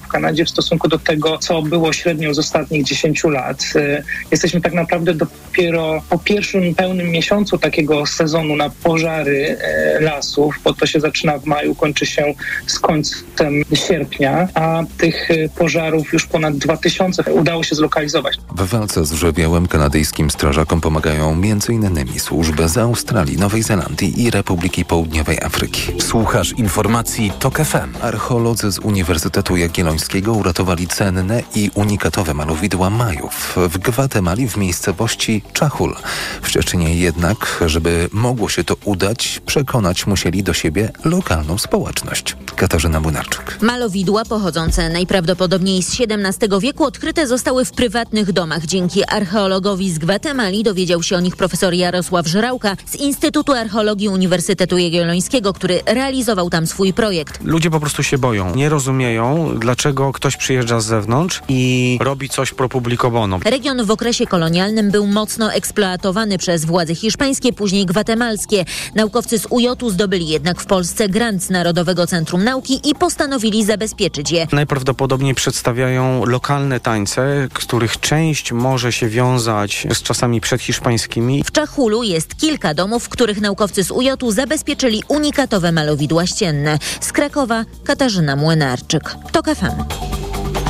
w Kanadzie w stosunku do tego, co było średnią z ostatnich 10 lat. Y, jesteśmy tak naprawdę dopiero po pierwszym pełnym miesiącu takiego sezonu na pożary y, lasów, bo to się zaczyna w maju, kończy się z końcem sierpnia, a tych y, pożarów już ponad 2000 udało się zlokalizować. W walce z żywiołem kanadyjskim strażakom pomagają m.in. służby z Australii, Nowej Zelandii i Republiki Południowej Afryki. Słuchasz informacji TOK FM. Archeolodzy z Uniwersytetu Jagiellońskiego uratowali cenne i unikatowe malowidła Majów w Gwatemali w miejscowości Czachul. W Szczecinie jednak, żeby mogło się to udać, przekonać musieli do siebie lokalną społeczność. Katarzyna Młynarczyk. Malowidła pochodzące najprawdopodobniej z XVII wieku odkryte zostały w prywatnych domach. Dzięki archeologowi z Gwatemali dowiedział się o nich profesor Jarosław Żrałka z Instytutu Archeologii Uniwersytetu Jagiellońskiego, który realizował tam swój projekt. Ludzie po prostu się boją, nie rozumieją, dlaczego ktoś przyjeżdża z zewnątrz i robi coś pro publico bono. Region w okresie kolonialnym był mocno eksploatowany przez władze hiszpańskie, później gwatemalskie. Naukowcy z UJ zdobyli jednak w Polsce grant z Narodowego Centrum Nauki i postanowili zabezpieczyć je. Najprawdopodobniej przedstawiają lokalne tańce, których część może się wiązać z czasami przedhiszpańskimi. W Czachulu jest kilka domów, w których naukowcy z UJ zabezpieczyli unikatowe malowidła ścienne. Z Krakowa Katarzyna Młynarczyk. TOK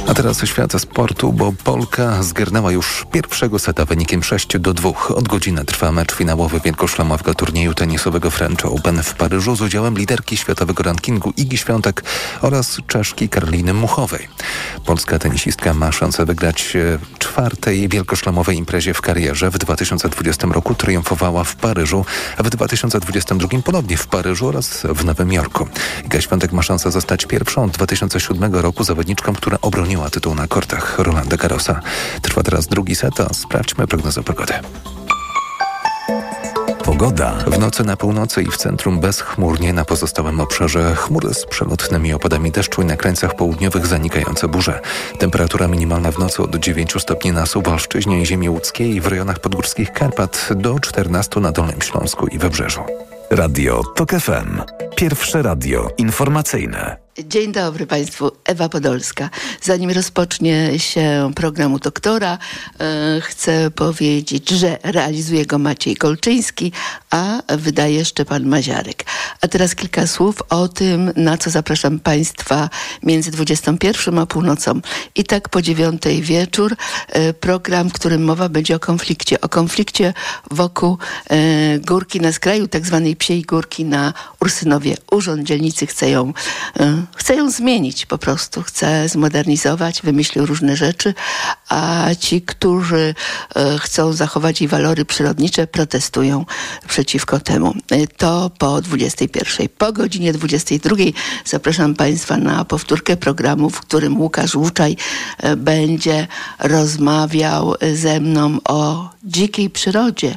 A teraz świat sportu, bo Polka zgarnęła już pierwszego seta wynikiem 6 do 2. Od godziny trwa mecz finałowy wielkoszlemowego turnieju tenisowego French Open w Paryżu z udziałem liderki światowego rankingu Igi Świątek oraz Czeszki Karoliny Muchowej. Polska tenisistka ma szansę wygrać e, czwartej wielkoszlemowej imprezie w karierze. W 2020 roku triumfowała w Paryżu, a w 2022 ponownie w Paryżu oraz w Nowym Jorku. Iga Świątek ma szansę zostać pierwszą od 2007 roku zawodniczką, która obroniła tytuł na kortach Rolanda Garrosa. Trwa teraz drugi set, a sprawdźmy prognozę pogody. Pogoda. W nocy na północy i w centrum bezchmurnie, na pozostałym obszarze chmury z przelotnymi opadami deszczu i na krańcach południowych zanikające burze. Temperatura minimalna w nocy od 9 stopni na Suwalszczyźnie i ziemi łódzkiej w rejonach podgórskich Karpat do 14 na Dolnym Śląsku i Wybrzeżu. Radio TOK FM. Pierwsze radio informacyjne. Dzień dobry Państwu, Ewa Podolska. Zanim rozpocznie się programu doktora, e, chcę powiedzieć, że realizuje go Maciej Kolczyński, a wydaje Szczepan Maziarek. A teraz kilka słów o tym, na co zapraszam Państwa między 21 a północą. I tak po dziewiątej wieczór e, program, w którym mowa będzie o konflikcie. O konflikcie wokół e, górki na skraju, tak zwanej psiej górki na Ursynowie. Urząd Dzielnicy chce ją chce ją zmienić po prostu, chce zmodernizować, wymyślił różne rzeczy, a ci, którzy e, chcą zachować jej walory przyrodnicze, protestują przeciwko temu. E, to po 21. Po godzinie 22 zapraszam Państwa na powtórkę programu, w którym Łukasz Łuczaj e, będzie rozmawiał ze mną o dzikiej przyrodzie,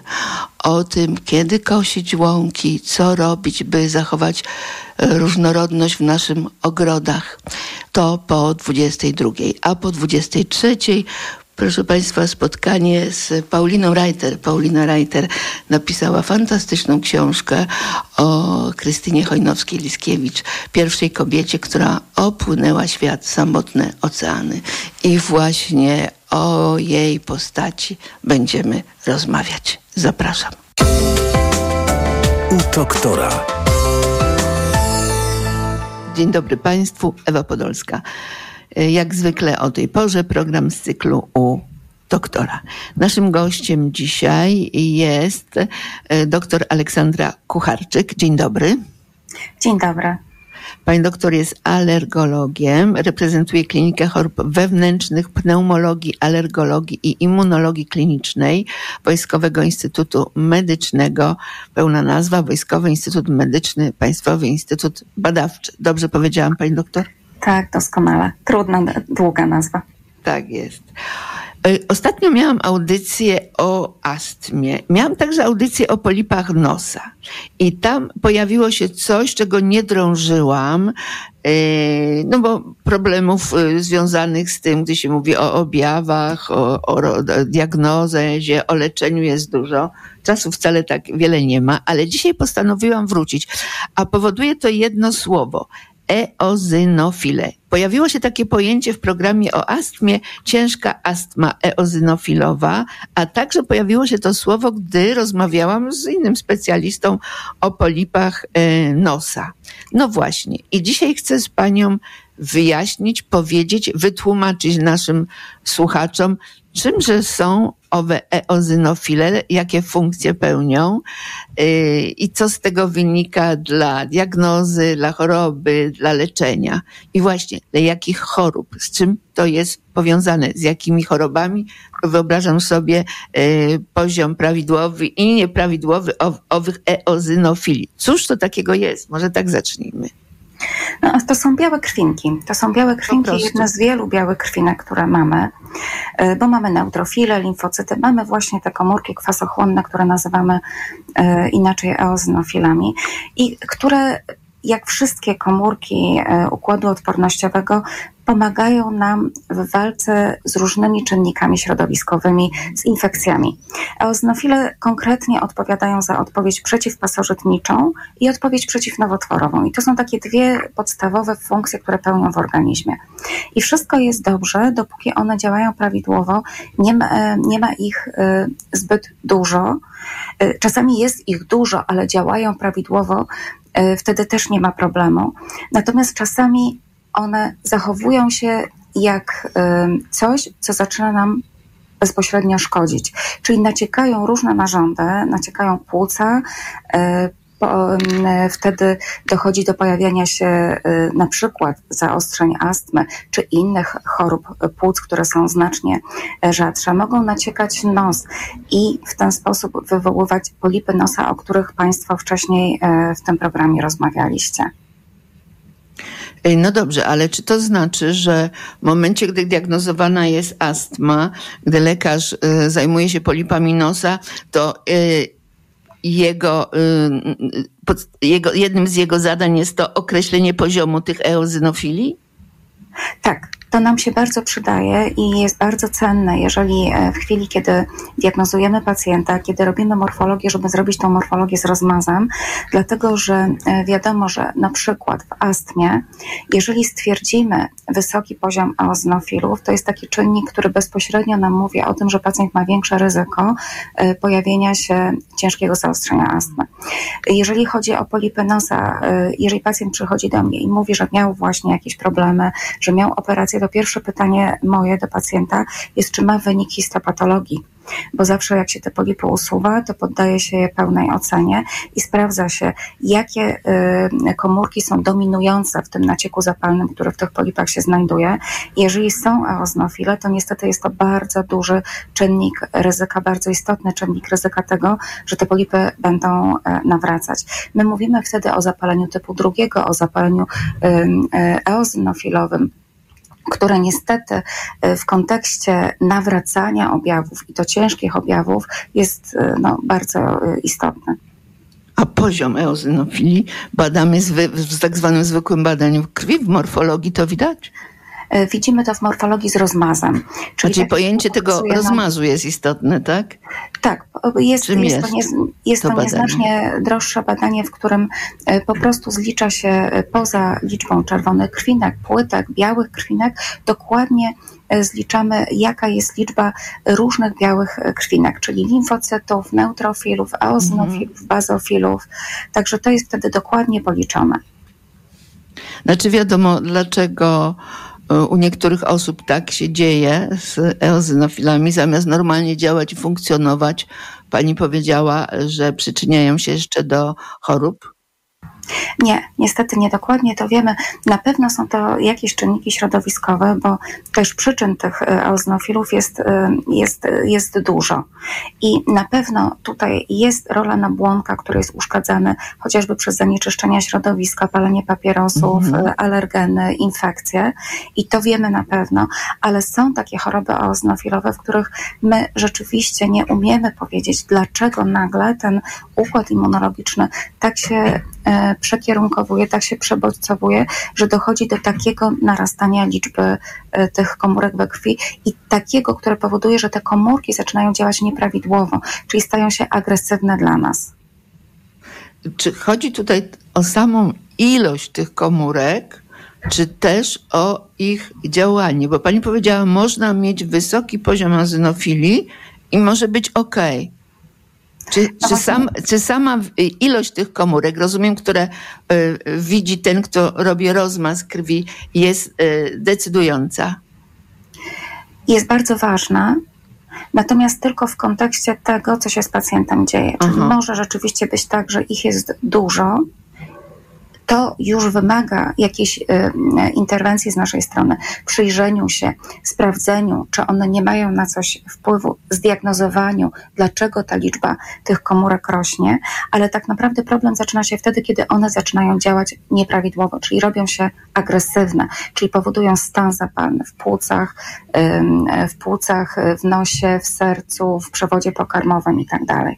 o tym, kiedy kosić łąki, co robić, by zachować różnorodność w naszym ogrodach. To po 22, a po 23 proszę Państwa, spotkanie z Pauliną Reiter. Paulina Reiter napisała fantastyczną książkę o Krystynie Chojnowskiej-Liskiewicz, pierwszej kobiecie, która opłynęła świat, samotne oceany. I właśnie o jej postaci będziemy rozmawiać. Zapraszam. U doktora. Dzień dobry Państwu, Ewa Podolska. Jak zwykle o tej porze program z cyklu u doktora. Naszym gościem dzisiaj jest dr Aleksandra Kucharczyk. Dzień dobry. Dzień dobry. Pani doktor jest alergologiem, reprezentuje klinikę chorób wewnętrznych, pneumologii, alergologii i immunologii klinicznej Wojskowego Instytutu Medycznego. Pełna nazwa Wojskowy Instytut Medyczny, Państwowy Instytut Badawczy. Dobrze powiedziałam, pani doktor? Tak, doskonale. Trudna, długa nazwa. Tak jest. Ostatnio miałam audycję o astmie. Miałam także audycję o polipach nosa. I tam pojawiło się coś, czego nie drążyłam, no bo problemów związanych z tym, gdy się mówi o objawach, o, o diagnozie, o leczeniu jest dużo. Czasu wcale tak wiele nie ma, ale dzisiaj postanowiłam wrócić. A powoduje to jedno słowo. Eozynofile. Pojawiło się takie pojęcie w programie o astmie, ciężka astma eozynofilowa, a także pojawiło się to słowo, gdy rozmawiałam z innym specjalistą o polipach e, nosa. No właśnie. I dzisiaj chcę z panią wyjaśnić, powiedzieć, wytłumaczyć naszym słuchaczom, czymże są owe eozynofile, jakie funkcje pełnią yy, i co z tego wynika dla diagnozy, dla choroby, dla leczenia i właśnie dla jakich chorób, z czym to jest powiązane, z jakimi chorobami. Wyobrażam sobie yy, poziom prawidłowy i nieprawidłowy owych eozynofili. Cóż to takiego jest? Może tak zacznijmy. No, to są białe krwinki. To są białe krwinki, jedne z wielu białych krwinek, które mamy, e, bo mamy neutrofile, limfocyty, mamy właśnie te komórki kwasochłonne, które nazywamy e, inaczej eozinofilami i które jak wszystkie komórki e, układu odpornościowego, pomagają nam w walce z różnymi czynnikami środowiskowymi, z infekcjami. Eoznofile konkretnie odpowiadają za odpowiedź przeciwpasożytniczą i odpowiedź przeciwnowotworową. I to są takie dwie podstawowe funkcje, które pełnią w organizmie. I wszystko jest dobrze, dopóki one działają prawidłowo, nie ma, e, nie ma ich e, zbyt dużo. Czasami jest ich dużo, ale działają prawidłowo, wtedy też nie ma problemu. Natomiast czasami one zachowują się jak e, coś, co zaczyna nam bezpośrednio szkodzić. Czyli naciekają różne narządy, naciekają płuca, e, wtedy dochodzi do pojawiania się na przykład zaostrzeń astmy czy innych chorób płuc, które są znacznie rzadsze. Mogą naciekać nos i w ten sposób wywoływać polipy nosa, o których Państwo wcześniej w tym programie rozmawialiście. No dobrze, ale czy to znaczy, że w momencie, gdy diagnozowana jest astma, gdy lekarz zajmuje się polipami nosa, to jego, y, jego, jednym z jego zadań jest to określenie poziomu tych eozynofilii? Tak, to nam się bardzo przydaje i jest bardzo cenne, jeżeli e, w chwili, kiedy diagnozujemy pacjenta, kiedy robimy morfologię, żeby zrobić tą morfologię z rozmazem, dlatego że e, wiadomo, że na przykład w astmie, jeżeli stwierdzimy wysoki poziom eozinofilów, to jest taki czynnik, który bezpośrednio nam mówi o tym, że pacjent ma większe ryzyko e, pojawienia się ciężkiego zaostrzenia astmy. Jeżeli chodzi o polipy nosa, jeżeli pacjent przychodzi do mnie i mówi, że miał właśnie jakieś problemy, że miał operację, pierwsze pytanie moje do pacjenta jest, czy ma wynik histopatologii bo zawsze jak się te polipy usuwa, to poddaje się je pełnej ocenie i sprawdza się, jakie y, komórki są dominujące w tym nacieku zapalnym, który w tych polipach się znajduje. Jeżeli są eoznofile, to niestety jest to bardzo duży czynnik ryzyka, bardzo istotny czynnik ryzyka tego, że te polipy będą e, nawracać. My mówimy wtedy o zapaleniu typu drugiego, o zapaleniu y, eozinofilowym, które niestety e, w kontekście nawracania objawów i to ciężkich objawów jest e, no, bardzo e, istotne. A poziom eozinofilii badamy z, z tak zwanym zwykłym badaniem krwi w morfologii, to widać? E, widzimy to w morfologii z rozmazem. Czyli, Czyli pojęcie tego rozmazu jest istotne, tak? Tak, jest, jest, jest, to, nie, jest to, to nieznacznie droższe badanie, w którym e, po prostu zlicza się e, poza liczbą czerwonych krwinek, płytek, białych krwinek, dokładnie zliczamy, jaka jest liczba różnych białych krwinek, czyli limfocytów, neutrofilów, eozinofilów, mhm. bazofilów. Także to jest wtedy dokładnie policzone. Znaczy wiadomo, dlaczego u niektórych osób tak się dzieje z eozynofilami, zamiast normalnie działać i funkcjonować. Pani powiedziała, że przyczyniają się jeszcze do chorób nie, niestety niedokładnie to wiemy. Na pewno są to jakieś czynniki środowiskowe, bo też przyczyn tych eozinofilów jest, e, jest, jest dużo. I na pewno tutaj jest rola nabłonka, który jest uszkadzany chociażby przez zanieczyszczenia środowiska, palenie papierosów, mhm. E, alergeny, infekcje. I to wiemy na pewno, ale są takie choroby eozinofilowe, w których my rzeczywiście nie umiemy powiedzieć, dlaczego nagle ten układ immunologiczny tak się przekierunkowuje, tak się przebodźcowuje, że dochodzi do takiego narastania liczby e, tych komórek we krwi i takiego, które powoduje, że te komórki zaczynają działać nieprawidłowo, czyli stają się agresywne dla nas. czy chodzi tutaj o samą ilość tych komórek, czy też o ich działanie? Bo pani powiedziała, można mieć wysoki poziom azynofilii i może być ok. Czy, czy, sam, czy sama ilość tych komórek, rozumiem, które y, widzi ten, kto robi rozmaz krwi, jest y, decydująca? Jest bardzo ważna, natomiast tylko w kontekście tego, co się z pacjentem dzieje. Czyli Aha. może rzeczywiście być tak, że ich jest dużo, to już wymaga jakiejś y, interwencji z naszej strony, przyjrzeniu się, sprawdzeniu, czy one nie mają na coś wpływu, zdiagnozowaniu, dlaczego ta liczba tych komórek rośnie, ale tak naprawdę problem zaczyna się wtedy, kiedy one zaczynają działać nieprawidłowo, czyli robią się agresywne, czyli powodują stan zapalny w płucach, w płucach, w nosie, w sercu, w przewodzie pokarmowym itd.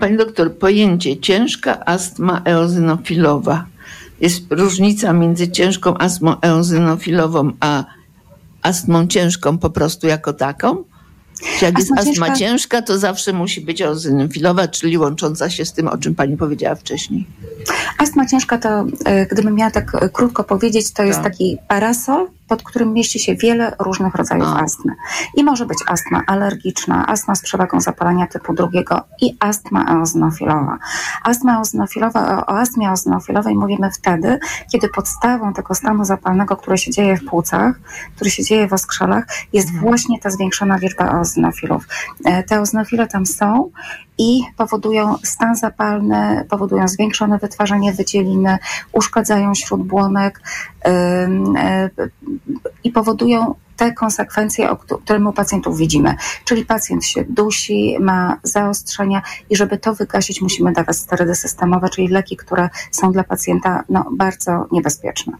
Pani doktor, pojęcie ciężka astma eozynofilowa. Jest różnica między ciężką astmą eozynofilową a astmą ciężką po prostu jako taką? Czy jak astma jest astma ciężka, ciężka, to zawsze musi być eozynofilowa, czyli łącząca się z tym, o czym pani powiedziała wcześniej. Astma ciężka to, e, gdybym miała tak e, krótko powiedzieć, to jest tak. taki parasol, pod którym mieści się wiele różnych rodzajów A. astmy. I może być astma alergiczna, astma z przewagą zapalenia typu drugiego i astma eoznofilowa. Astma eoznofilowa, o astmie eoznofilowej mówimy wtedy, kiedy podstawą tego stanu zapalnego, który się dzieje w płucach, który się dzieje w oskrzelach, jest mhm. właśnie ta zwiększona liczba eoznofilów. E, te eoznofile tam są i powodują stan zapalny, powodują zwiększone wytwarzanie wydzieliny, uszkadzają śródbłonek i powodują te konsekwencje, o którym u pacjentów widzimy. Czyli pacjent się dusi, ma zaostrzenia i żeby to wygasić, musimy dawać sterydy systemowe, czyli leki, które są dla pacjenta no, bardzo niebezpieczne.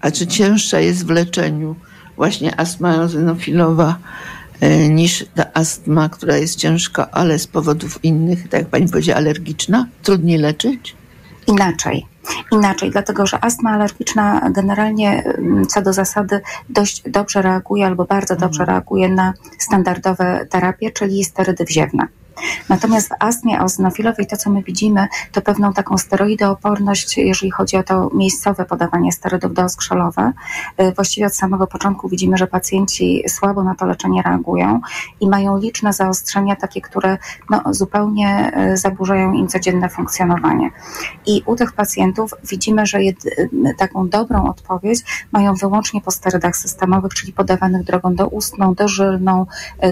A czy cięższa jest w leczeniu właśnie astma eozinofilowa E, niż ta astma, która jest ciężka, ale z powodów innych, tak jak pani powiedziała, alergiczna? Trudniej leczyć? Inaczej. Inaczej, dlatego że astma alergiczna generalnie mm, co do zasady dość dobrze reaguje albo bardzo dobrze mhm. reaguje na standardowe terapie, czyli sterydy wziewne. Natomiast w astmie eozinofilowej to, co my widzimy, to pewną taką steroidooporność, jeżeli chodzi o to miejscowe podawanie sterydów dooskrzelowe. Y, właściwie od samego początku widzimy, że pacjenci słabo na to leczenie reagują i mają liczne zaostrzenia, takie, które no, zupełnie y, zaburzają im codzienne funkcjonowanie. I u tych pacjentów widzimy, że y, taką dobrą odpowiedź mają wyłącznie po sterydach systemowych, czyli podawanych drogą doustną, dożylną,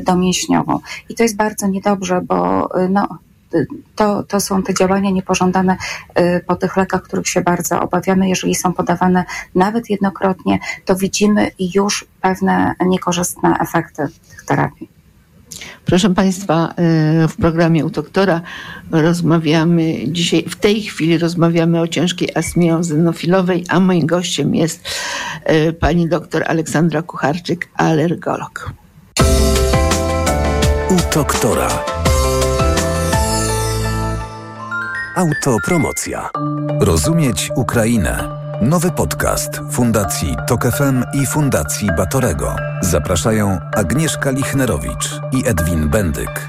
domięśniową. I to jest bardzo niedobrze, bo y, no, y, to, to są te działania niepożądane y, po tych lekach, których się bardzo obawiamy. Jeżeli są podawane nawet jednokrotnie, to widzimy już pewne niekorzystne efekty tych terapii. Proszę Państwa, w programie u doktora rozmawiamy dzisiaj, w tej chwili rozmawiamy o ciężkiej astmie ozenofilowej, a moim gościem jest pani doktor Aleksandra Kucharczyk, alergolog. U doktora. Autopromocja. Rozumieć Ukrainę. Nowy podcast Fundacji Tok FM i Fundacji Batorego. Zapraszają Agnieszka Lichnerowicz i Edwin Bendyk.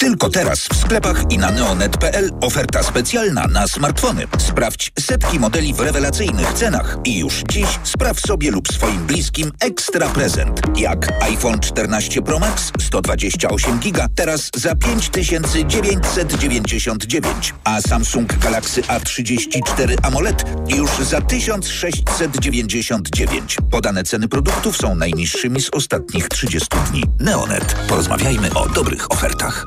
Tylko teraz w sklepach i na neonet.pl oferta specjalna na smartfony. Sprawdź setki modeli w rewelacyjnych cenach i już dziś spraw sobie lub swoim bliskim ekstra prezent. Jak iPhone 14 Pro Max 128 GB teraz za 5999, a Samsung Galaxy A34 AMOLED już za 1699. Podane ceny produktów są najniższymi z ostatnich 30 dni. Neonet. Porozmawiajmy o dobrych ofertach.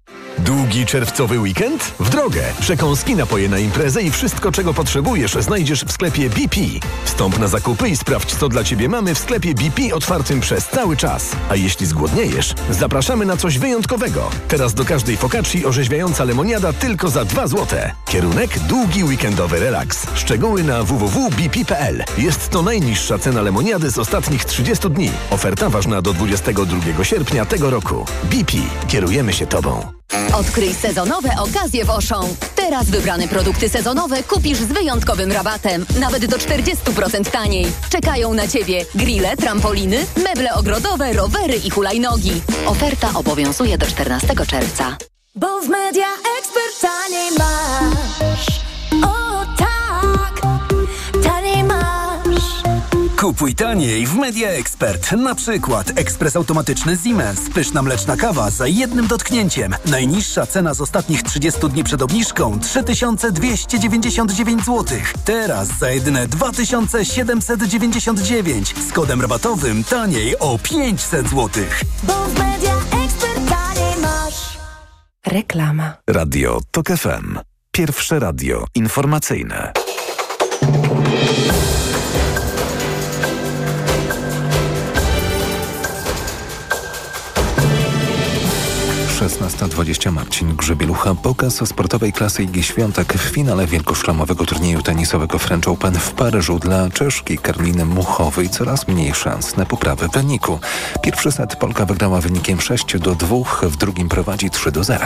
Długi czerwcowy weekend? W drogę! Przekąski, napoje na imprezę i wszystko, czego potrzebujesz, znajdziesz w sklepie BP. Wstąp na zakupy i sprawdź, co dla Ciebie mamy w sklepie BP otwartym przez cały czas. A jeśli zgłodniejesz, zapraszamy na coś wyjątkowego. Teraz do każdej focacci orzeźwiająca lemoniada tylko za 2 złote. Kierunek długi weekendowy relaks. Szczegóły na www.bp.pl. Jest to najniższa cena lemoniady z ostatnich 30 dni. Oferta ważna do 22 sierpnia tego roku. BP. Kierujemy się Tobą. Odkryj sezonowe okazje w Auchan. Teraz wybrane produkty sezonowe kupisz z wyjątkowym rabatem, nawet do 40% taniej. Czekają na Ciebie grille, trampoliny, meble ogrodowe, rowery i hulajnogi. Oferta obowiązuje do 14 czerwca. Bo w Media Expert taniej masz. Kupuj taniej w Media Expert. Na przykład ekspres automatyczny Siemens. Pyszna mleczna kawa za jednym dotknięciem. Najniższa cena z ostatnich 30 dni przed obniżką 3299 zł. Teraz za jedyne 2799 z kodem rabatowym taniej o 500 zł. Bo w Media Expert taniej masz. Reklama. Radio TOK FM. Pierwsze radio informacyjne. 16.20 Marcin Grzebielucha. Pokaz sportowej klasy Igi Świątek w finale wielkoszlamowego turnieju tenisowego French Open w Paryżu dla Czeszki Karliny Muchowej coraz mniej szans na poprawę wyniku. Pierwszy set Polka wygrała wynikiem 6 do 2, w drugim prowadzi 3 do 0.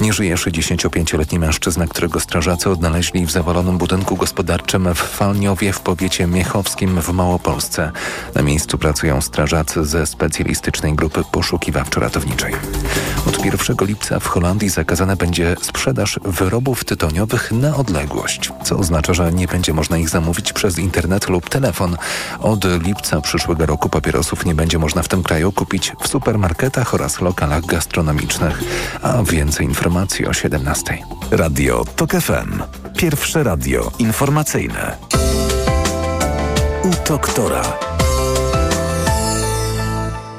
Nie żyje 65-letni mężczyzna, którego strażacy odnaleźli w zawalonym budynku gospodarczym w Falniowie w powiecie miechowskim w Małopolsce. Na miejscu pracują strażacy ze specjalistycznej grupy poszukiwawczo-ratowniczej. Od 1 lipca w Holandii zakazana będzie sprzedaż wyrobów tytoniowych na odległość, co oznacza, że nie będzie można ich zamówić przez internet lub telefon. Od lipca przyszłego roku papierosów nie będzie można w tym kraju kupić w supermarketach oraz lokalach gastronomicznych. A więcej informacji o 17. Radio TOK FM. Pierwsze radio informacyjne. U doktora.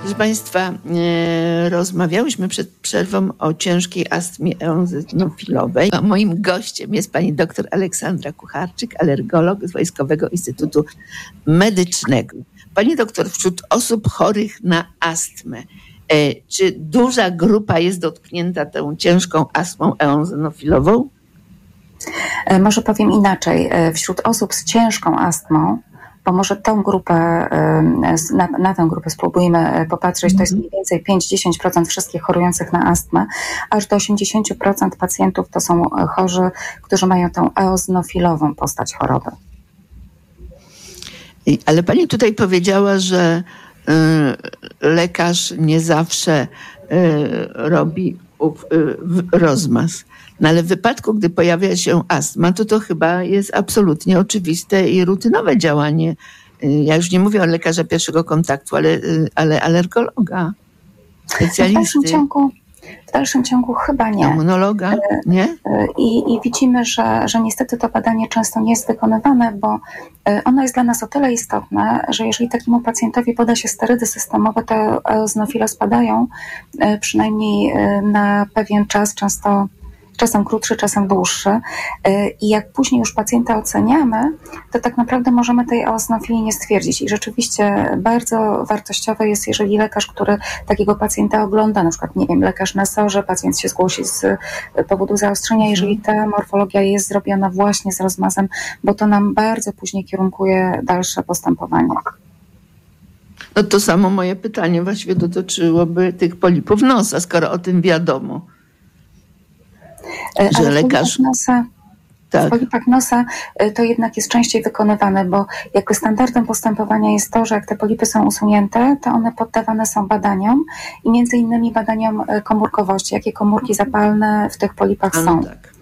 Proszę Państwa, e, rozmawiałyśmy przed przerwą o ciężkiej astmie eozinofilowej. A moim gościem jest pani dr Aleksandra Kucharczyk, alergolog z Wojskowego Instytutu Medycznego. Pani doktor, wśród osób chorych na astmę, e, czy duża grupa jest dotknięta tą ciężką astmą eozinofilową? E, Może powiem inaczej. Wśród osób z ciężką astmą, bo może tą grupę, e, na, na tę grupę spróbujmy e, popatrzeć, to jest mniej więcej 5-10% wszystkich chorujących na astmę, aż do 80% pacjentów to są e, chorzy, którzy mają tą eozinofilową postać choroby. Ale pani tutaj powiedziała, że y, lekarz nie zawsze robi rozmaz. No ale w wypadku, gdy pojawia się astma, to to chyba jest absolutnie oczywiste i rutynowe działanie. Y, Ja już nie mówię o lekarza pierwszego kontaktu, ale, y, ale alergologa, W dalszym specjalisty, ciągu, w dalszym ciągu chyba nie. immunologa, nie? I, I widzimy, że, że niestety to badanie często nie jest wykonywane, bo ono jest dla nas o tyle istotne, że jeżeli takiemu pacjentowi poda się sterydy systemowe, to eozinofile spadają przynajmniej na pewien czas, często czasem krótszy, czasem dłuższy. E, I jak później już pacjenta oceniamy, to tak naprawdę możemy tej eozinofilii nie stwierdzić. I rzeczywiście bardzo wartościowe jest, jeżeli lekarz, który takiego pacjenta ogląda, na przykład, nie wiem, lekarz na sorze, pacjent się zgłosi z e, powodu zaostrzenia, jeżeli ta morfologia jest zrobiona właśnie z rozmazem, bo to nam bardzo później kierunkuje dalsze postępowanie. No to samo moje pytanie właściwie dotyczyłoby tych polipów nosa, skoro o tym wiadomo. E, Że ale lekarz- nosa, Tak. Polipach nosa y, to jednak jest częściej wykonywane, bo jakby standardem postępowania jest to, że jak te polipy są usunięte, to one poddawane są badaniom i między innymi badaniom y, komórkowości, jakie komórki zapalne w tych polipach są. Tak.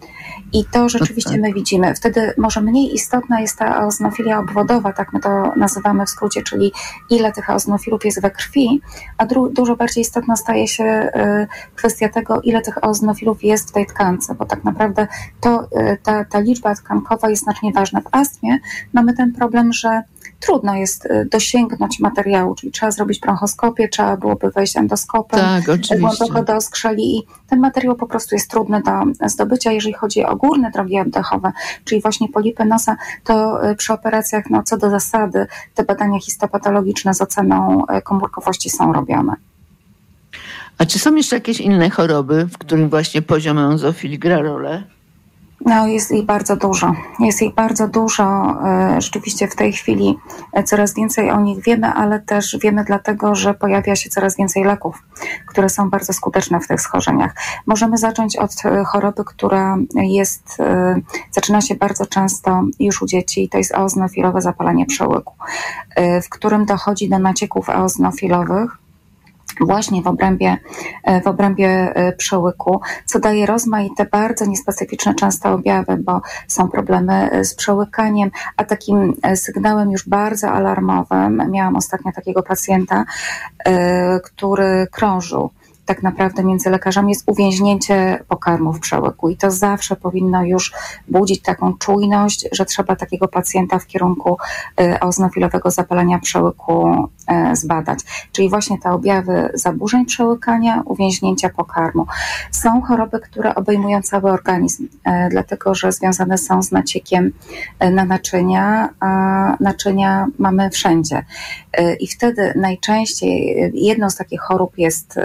I to rzeczywiście no tak. my widzimy. Wtedy może mniej istotna jest ta eoznofilia obwodowa, tak my to nazywamy w skrócie, czyli ile tych eoznofilów jest we krwi, a dużo bardziej istotna staje się y, kwestia tego, ile tych eoznofilów jest w tej tkance, bo tak naprawdę to, y, ta, ta liczba tkankowa jest znacznie ważna. W astmie mamy ten problem, że trudno jest y, dosięgnąć materiału, czyli trzeba zrobić bronchoskopię, trzeba byłoby wejść endoskopem tak, głęboko do skrzeli i ten materiał po prostu jest trudny do zdobycia. Jeżeli chodzi o górne drogi oddechowe, czyli właśnie polipy nosa, to y, przy operacjach, no co do zasady, te badania histopatologiczne z oceną y, komórkowości są robione. A czy są jeszcze jakieś inne choroby, w którym właśnie poziom eozofilii gra rolę? No, jest ich bardzo dużo. Jest ich bardzo dużo. E, rzeczywiście w tej chwili e, coraz więcej o nich wiemy, ale też wiemy dlatego, że pojawia się coraz więcej leków, które są bardzo skuteczne w tych schorzeniach. Możemy zacząć od e, choroby, która jest, zaczyna się bardzo często już u dzieci to jest eoznofilowe zapalenie przełyku, w którym dochodzi do nacieków eoznofilowych właśnie w obrębie, e, w obrębie e, przełyku, co daje rozmaite, bardzo niespecyficzne często objawy, bo są problemy e, z przełykaniem, a takim sygnałem już bardzo alarmowym, miałam ostatnio takiego pacjenta, który krążył tak naprawdę między lekarzami jest uwięźnięcie pokarmu w przełyku i to zawsze powinno już budzić taką czujność, że trzeba takiego pacjenta w kierunku eoznofilowego zapalenia przełyku zbadać. Czyli właśnie te objawy zaburzeń przełykania, uwięźnięcia pokarmu. Są choroby, które obejmują cały organizm, e, dlatego że związane są z naciekiem e, na naczynia, a naczynia mamy wszędzie. I wtedy najczęściej jedną z takich chorób jest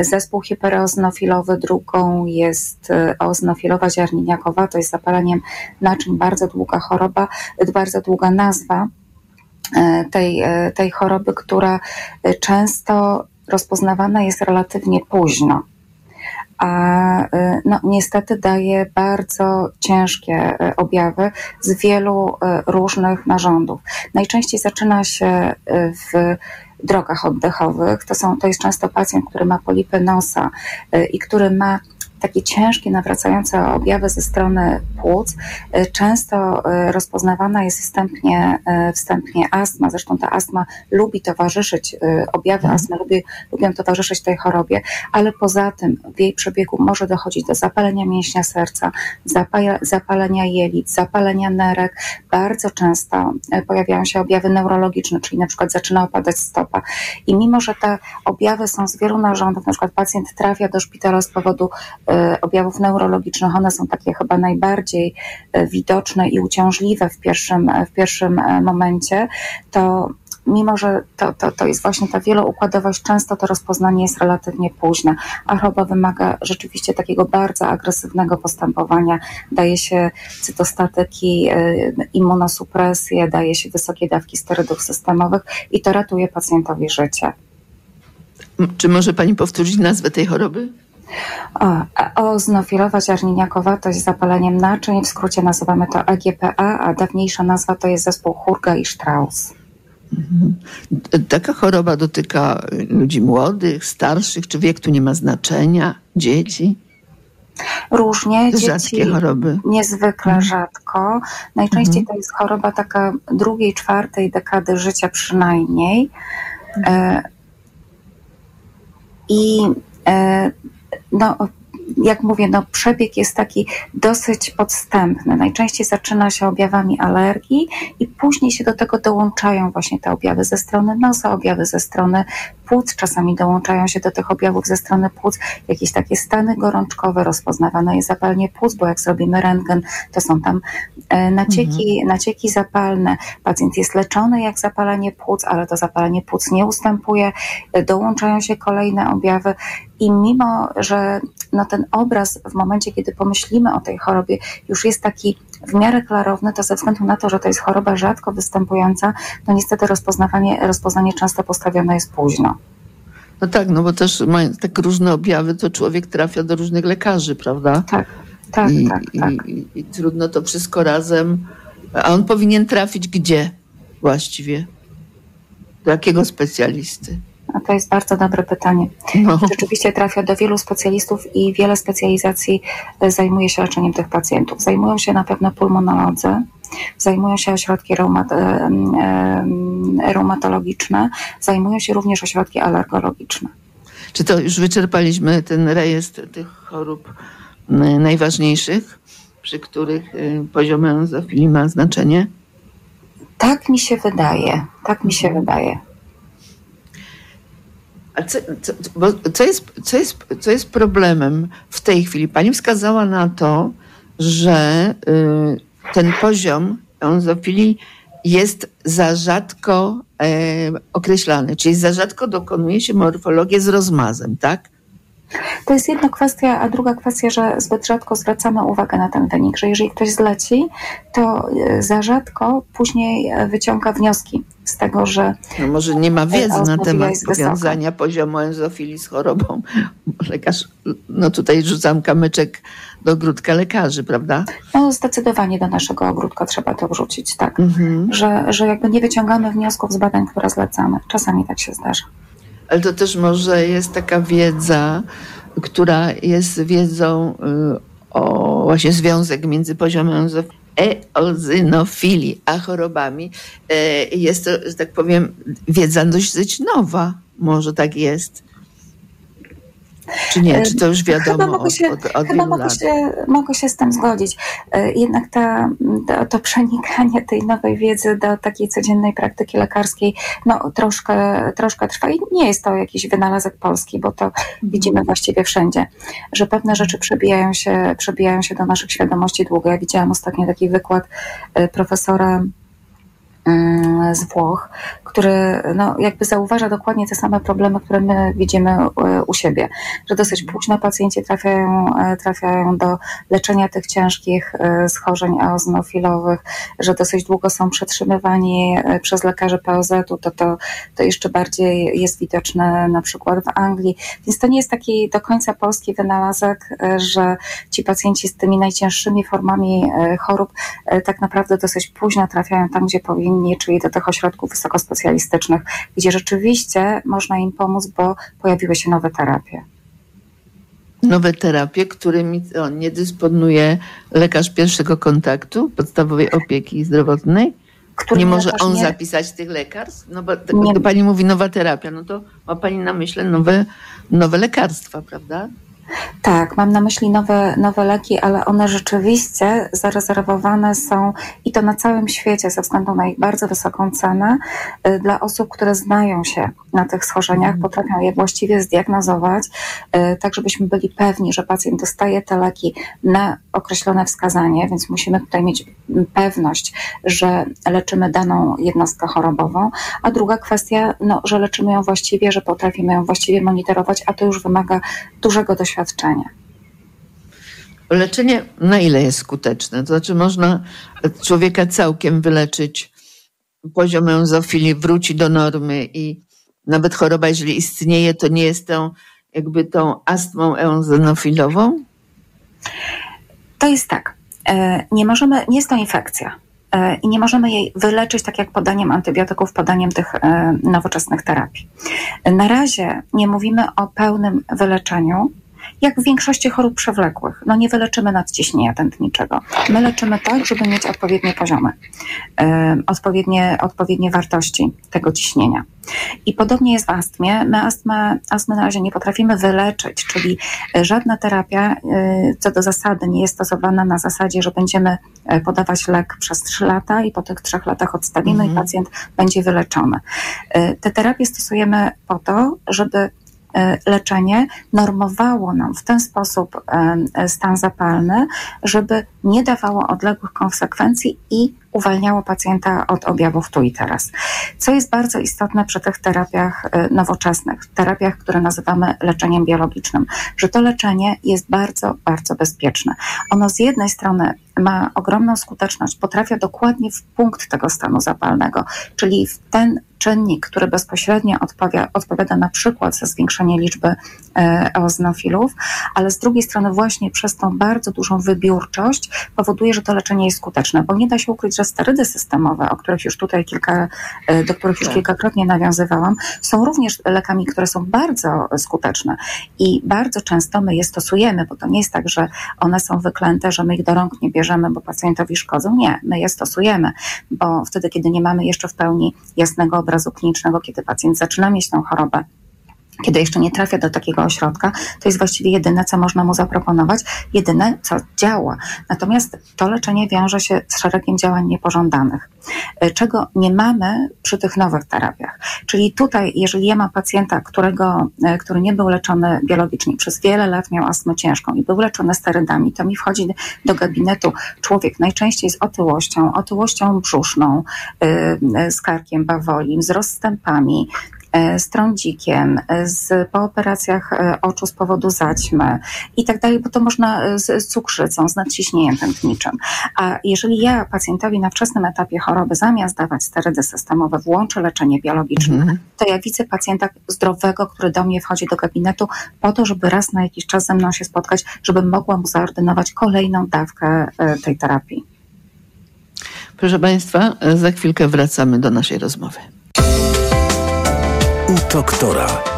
zespół hipereoznofilowy, drugą jest eoznofilowa ziarniniakowa, to jest zapaleniem naczyń, bardzo długa choroba, bardzo długa nazwa. E, tej, e, tej choroby, która e, często rozpoznawana jest relatywnie późno. A no, niestety daje bardzo ciężkie objawy z wielu różnych narządów. Najczęściej zaczyna się w drogach oddechowych. To, są, to jest często pacjent, który ma polipy nosa i który ma takie ciężkie, nawracające objawy ze strony płuc. Y, często y, rozpoznawana jest wstępnie, y, wstępnie astma. Zresztą ta astma lubi towarzyszyć, objawy mhm. astmy lubi, lubią towarzyszyć tej chorobie, ale poza tym w jej przebiegu może dochodzić do zapalenia mięśnia serca, zapalenia jelit, zapalenia nerek. Bardzo często pojawiają się objawy neurologiczne, czyli na przykład zaczyna opadać stopa. I mimo, że te objawy są z wielu narządów, na przykład pacjent trafia do szpitala z powodu objawów neurologicznych, one są takie chyba najbardziej e, widoczne i uciążliwe w pierwszym, w pierwszym e, momencie, to mimo że to, to, to jest właśnie ta wieloukładowość, często to rozpoznanie jest relatywnie późne, a choroba wymaga rzeczywiście takiego bardzo agresywnego postępowania. Daje się cytostatyki, immunosupresję, daje się wysokie dawki sterydów systemowych i to ratuje pacjentowi życie. Czy może Pani powtórzyć nazwę tej choroby? Oznofilowa ziarniniakowa to jest zapaleniem naczyń, w skrócie nazywamy to EGPA, a dawniejsza nazwa to jest zespół Hurga i Strauss. Mhm. Taka choroba dotyka ludzi młodych, starszych, czy wiek tu nie ma znaczenia, dzieci? Różnie. Rzadkie dzieci choroby. Niezwykle mhm. rzadko. Najczęściej mhm. to jest choroba taka drugiej, czwartej dekady życia przynajmniej. E, I e, no, jak mówię, no, przebieg jest taki dosyć podstępny. Najczęściej zaczyna się objawami alergii i później się do tego dołączają właśnie te objawy ze strony nosa, objawy ze strony płuc, czasami dołączają się do tych objawów ze strony płuc jakieś takie stany gorączkowe, rozpoznawane jest zapalenie płuc, bo jak zrobimy rentgen, to są tam e, nacieki, mhm. nacieki zapalne. Pacjent jest leczony jak zapalenie płuc, ale to zapalenie płuc nie ustępuje, e, dołączają się kolejne objawy i mimo, że no ten obraz w momencie, kiedy pomyślimy o tej chorobie, już jest taki w miarę klarowny, to ze względu na to, że to jest choroba rzadko występująca, to niestety rozpoznawanie, rozpoznanie często postawione jest późno. No tak, no bo też mając tak różne objawy, to człowiek trafia do różnych lekarzy, prawda? Tak. Tak, I, tak, tak. I, i, I trudno to wszystko razem. A on powinien trafić gdzie właściwie? Do jakiego specjalisty? A to jest bardzo dobre pytanie. No. Rzeczywiście trafia do wielu specjalistów i wiele specjalizacji e, zajmuje się leczeniem tych pacjentów. Zajmują się na pewno pulmonolodzy, zajmują się ośrodki reumat, e, e, reumatologiczne, zajmują się również ośrodki alergologiczne. Czy to już wyczerpaliśmy ten rejestr tych chorób najważniejszych, przy których y, poziom eozofilii ma znaczenie? Tak mi się wydaje. Tak mi się wydaje. A co, co, co, jest, co, jest, co jest problemem w tej chwili? Pani wskazała na to, że y, ten poziom eozofilii jest za rzadko e, określany, czyli za rzadko dokonuje się morfologię z rozmazem, tak? To jest jedna kwestia, a druga kwestia, że zbyt rzadko zwracamy uwagę na ten wynik, że jeżeli ktoś zleci, to e, za rzadko później e, wyciąga wnioski z tego, że. No może nie ma wiedzy na temat powiązania poziomu enzofilii z chorobą. Lekarz, no tutaj rzucam kamyczek do ogródka lekarzy, prawda? No, zdecydowanie do naszego ogródka trzeba to wrzucić, tak. Mhm. Że, że jakby nie wyciągamy wniosków z badań, które zlecamy. Czasami tak się zdarza. Ale to też może jest taka wiedza, która jest wiedzą y, o właśnie związek między poziomem eozynofilii a chorobami. E, Jest to, że tak powiem, wiedza dość nowa. Może tak jest. Czy nie? Czy to już Chyba wiadomo mogę od, się, od, od chyba mogę się, mogę się z tym zgodzić. E, Jednak ta, to, to przenikanie tej nowej wiedzy do takiej codziennej praktyki lekarskiej no, troszkę, troszkę trwa i nie jest to jakiś wynalazek polski, bo to widzimy właściwie wszędzie, że pewne rzeczy przebijają się, przebijają się do naszych świadomości długo. Ja widziałam ostatnio taki wykład e, profesora z Włoch, który no, jakby zauważa dokładnie te same problemy, które my widzimy e, u siebie, że dosyć późno pacjenci trafiają, e, trafiają do leczenia tych ciężkich e, schorzeń eozinofilowych, że dosyć długo są przetrzymywani przez lekarzy POZ-u, to, to, to jeszcze bardziej jest widoczne na przykład w Anglii, więc to nie jest taki do końca polski wynalazek, że ci pacjenci z tymi najcięższymi formami chorób tak naprawdę dosyć późno trafiają tam, gdzie powinni, czyli do tych ośrodków wysokospecjalistycznych, gdzie rzeczywiście można im pomóc, bo pojawiły się nowe terapie. Nowe terapie, którymi on nie dysponuje lekarz pierwszego kontaktu, podstawowej opieki zdrowotnej. Który nie może on nie- zapisać tych lekarstw? No bo t- Nie. gdy pani mówi nowa terapia, no to ma pani na myśli nowe, nowe lekarstwa, prawda? Tak, mam na myśli nowe, nowe leki, ale one rzeczywiście zarezerwowane są i to na całym świecie ze względu na ich bardzo wysoką cenę y, dla osób, które znają się na tych schorzeniach, potrafią je właściwie zdiagnozować, y, tak żebyśmy byli pewni, że pacjent dostaje te leki na określone wskazanie, więc musimy tutaj mieć mm, pewność, że leczymy daną jednostkę chorobową, a druga kwestia, no, że leczymy ją właściwie, że potrafimy ją właściwie monitorować, a to już wymaga dużego doświadczenia. Leczenie na ile jest skuteczne? To znaczy można człowieka całkiem wyleczyć, poziom euzofilii wróci do normy i nawet choroba, jeżeli istnieje, to nie jest tą jakby tą astmą eozinofilową? To jest tak. e, Nie możemy, nie jest to infekcja. e, I nie możemy jej wyleczyć tak jak podaniem antybiotyków, podaniem tych e, nowoczesnych terapii. Na razie nie mówimy o pełnym wyleczeniu, jak w większości chorób przewlekłych. No nie wyleczymy nadciśnienia tętniczego. My leczymy tak, żeby mieć odpowiednie poziomy, e, odpowiednie, odpowiednie wartości tego ciśnienia. I podobnie jest w astmie. My astmę, astmę na razie nie potrafimy wyleczyć, czyli e, żadna terapia e, co do zasady nie jest stosowana na zasadzie, że będziemy e, podawać lek przez 3 lata i po tych 3 latach odstawimy i pacjent będzie wyleczony. Te terapie stosujemy po to, żeby leczenie normowało nam w ten sposób e, stan zapalny, żeby nie dawało odległych konsekwencji i uwalniało pacjenta od objawów tu i teraz. Co jest bardzo istotne przy tych terapiach e, nowoczesnych, terapiach, które nazywamy leczeniem biologicznym, że to leczenie jest bardzo, bardzo bezpieczne. Ono z jednej strony ma ogromną skuteczność, potrafia dokładnie w punkt tego stanu zapalnego, czyli w ten czynnik, który bezpośrednio odpowia, odpowiada na przykład za zwiększenie liczby e, eoznofilów, ale z drugiej strony właśnie przez tą bardzo dużą wybiórczość powoduje, że to leczenie jest skuteczne, bo nie da się ukryć, że sterydy systemowe, o których już tutaj kilka, e, do których już kilkakrotnie nawiązywałam, są również lekami, które są bardzo skuteczne i bardzo często my je stosujemy, bo to nie jest tak, że one są wyklęte, że my ich do rąk nie bierzemy, bo pacjentowi szkodzą. Nie, my je stosujemy, bo wtedy, kiedy nie mamy jeszcze w pełni jasnego obrazu klinicznego, kiedy pacjent zaczyna mieć tę chorobę, kiedy jeszcze nie trafia do takiego ośrodka, to jest właściwie jedyne, co można mu zaproponować, jedyne, co działa. Natomiast to leczenie wiąże się z szeregiem działań niepożądanych, e, czego nie mamy przy tych nowych terapiach. Czyli tutaj, jeżeli ja mam pacjenta, którego, e, który nie był leczony biologicznie, przez wiele lat miał astmę ciężką i był leczony sterydami, to mi wchodzi do gabinetu człowiek najczęściej z otyłością, otyłością brzuszną, yy, z karkiem bawolim, z rozstępami, z trądzikiem, z, po operacjach e, oczu z powodu zaćmy i tak dalej, bo to można e, z, z cukrzycą, z nadciśnieniem tętniczym. A jeżeli ja pacjentowi na wczesnym etapie choroby zamiast dawać sterydy systemowe włączę leczenie biologiczne, to ja widzę pacjenta zdrowego, który do mnie wchodzi do gabinetu po to, żeby raz na jakiś czas ze mną się spotkać, żeby mogła mu zaordynować kolejną dawkę e, tej terapii. Proszę Państwa, za chwilkę wracamy do naszej rozmowy. U doktora.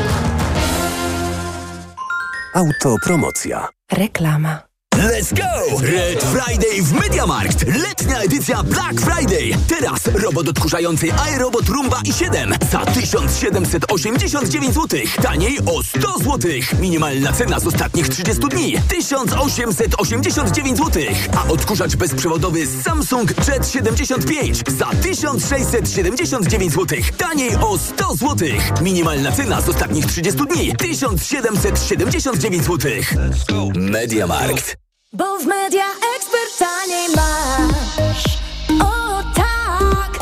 Autopromocja. Reklama. Let's go! Red Friday w MediaMarkt. Letnia edycja Black Friday. Teraz robot odkurzający iRobot Roomba i7 za 1789 zł. Taniej o 100 zł. Minimalna cena z ostatnich 30 dni 1889 zł. A odkurzacz bezprzewodowy Samsung Jet 75 za 1679 zł. Taniej o 100 zł. Minimalna cena z ostatnich 30 dni 1779 zł. MediaMarkt. Bo w media eksperta nie masz. O tak,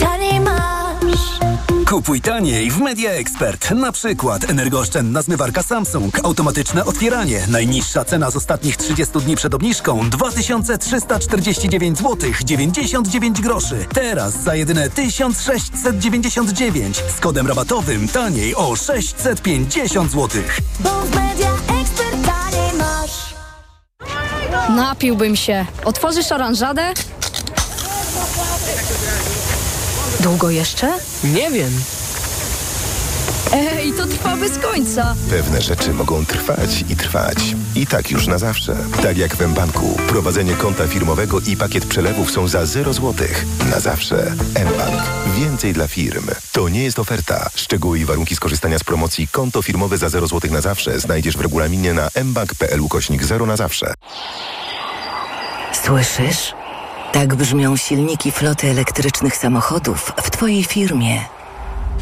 taniej masz. Kupuj taniej w Media Expert. Na przykład energooszczędna zmywarka Samsung, automatyczne otwieranie. Najniższa cena z ostatnich 30 dni przed obniżką 2349 zł 99 groszy. Teraz za jedyne 1699 z kodem rabatowym taniej o 650 zł. Bo w Media Expert Napiłbym się. Otworzysz oranżadę? Długo jeszcze? Nie wiem. Ej, to trwa bez końca. Pewne rzeczy mogą trwać i trwać. I tak już na zawsze. Tak jak w mBanku. Prowadzenie konta firmowego i pakiet przelewów są za 0 zł. Na zawsze. mBank. Więcej dla firm. To nie jest oferta. Szczegóły i warunki skorzystania z promocji konto firmowe za 0 zł na zawsze znajdziesz w regulaminie na mbank.pl ukośnik 0 na zawsze. Słyszysz? Tak brzmią silniki floty elektrycznych samochodów w Twojej firmie.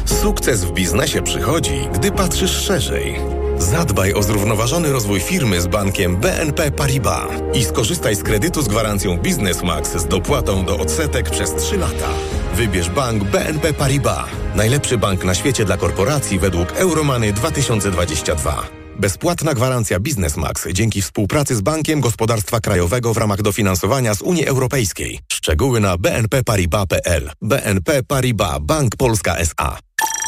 Sukces w biznesie przychodzi, gdy patrzysz szerzej. Zadbaj o zrównoważony rozwój firmy z bankiem BNP Paribas i skorzystaj z kredytu z gwarancją Biznes Max z dopłatą do odsetek przez 3 lata. Wybierz bank BNP Paribas. Najlepszy bank na świecie dla korporacji według Euromany 2022. Bezpłatna gwarancja Biznes Max dzięki współpracy z Bankiem Gospodarstwa Krajowego w ramach dofinansowania z Unii Europejskiej. Szczegóły na bnpparibas.pl. BNP Paribas Bank Polska S.A.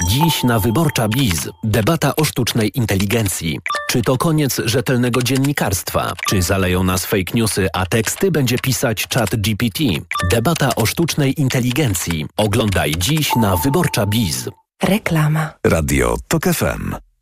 Dziś na Wyborcza Biz debata o sztucznej inteligencji. Czy to koniec rzetelnego dziennikarstwa? Czy zaleją nas fake newsy, a teksty będzie pisać czat GPT? Debata o sztucznej inteligencji. Oglądaj dziś na Wyborcza Biz. Reklama. Radio TOK FM.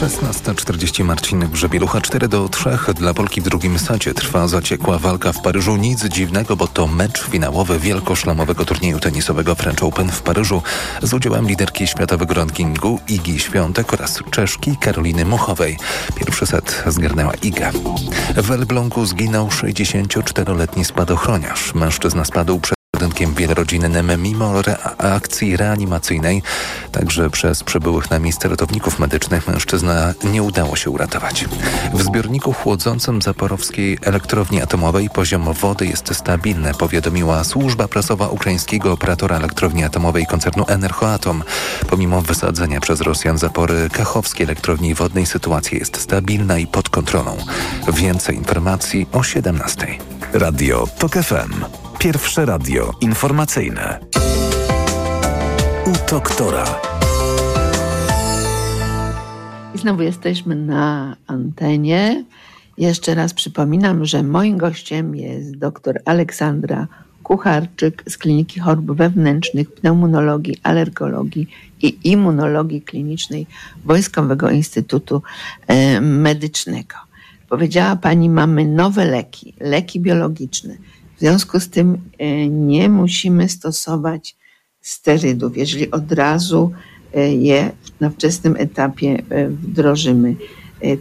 16.40 Marcin Grzebielucha 4 do 3 dla Polki w drugim sacie trwa zaciekła walka w Paryżu. Nic dziwnego, bo to mecz finałowy wielkoszlamowego turnieju tenisowego French Open w Paryżu z udziałem liderki światowego rankingu Igi Świątek oraz Czeszki Karoliny Muchowej. Pierwszy set zgarnęła Iga. W Elblągu zginął 64-letni spadochroniarz. Mężczyzna spadł przed budynkiem wielorodzinnym mimo reakcji reanimacyjnej. Także przez przybyłych na miejsce ratowników medycznych mężczyzna nie udało się uratować. W zbiorniku chłodzącym zaporowskiej elektrowni atomowej poziom wody jest stabilny, powiadomiła służba prasowa ukraińskiego operatora elektrowni atomowej koncernu Energoatom. Pomimo wysadzenia przez Rosjan zapory kachowskiej elektrowni wodnej sytuacja jest stabilna i pod kontrolą. Więcej informacji o 17. Radio TOK FM. Pierwsze radio informacyjne. U doktora. I znowu jesteśmy na antenie. Jeszcze raz przypominam, że moim gościem jest dr Aleksandra Kucharczyk z Kliniki Chorób Wewnętrznych, Pneumonologii, Alergologii i Immunologii Klinicznej Wojskowego Instytutu e, Medycznego. Powiedziała Pani, mamy nowe leki, leki biologiczne. W związku z tym e, nie musimy stosować sterydów, jeżeli od razu e, je na wczesnym etapie e, wdrożymy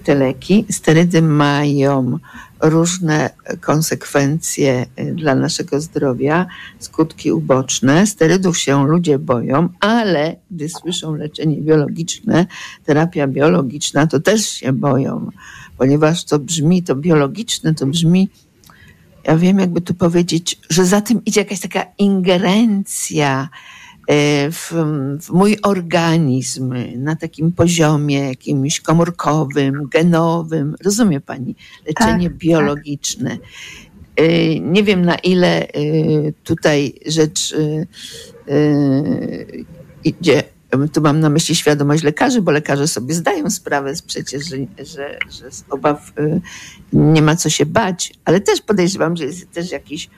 te leki. Sterydy mają różne konsekwencje dla naszego zdrowia, skutki uboczne. Sterydów się ludzie boją, ale gdy słyszą leczenie biologiczne, terapia biologiczna, to też się boją, ponieważ to brzmi, to biologiczne, to brzmi ja wiem, jakby tu powiedzieć, że za tym idzie jakaś taka ingerencja e, w, w, mój organizm na takim poziomie jakimś komórkowym, genowym. Rozumie pani? Leczenie Tak, biologiczne. E, Nie wiem, na ile e, tutaj rzecz idzie tu mam na myśli świadomość lekarzy, bo lekarze sobie zdają sprawę przecież, że, że, że z obaw y, nie ma co się bać, ale też podejrzewam, że jest też jakiś y,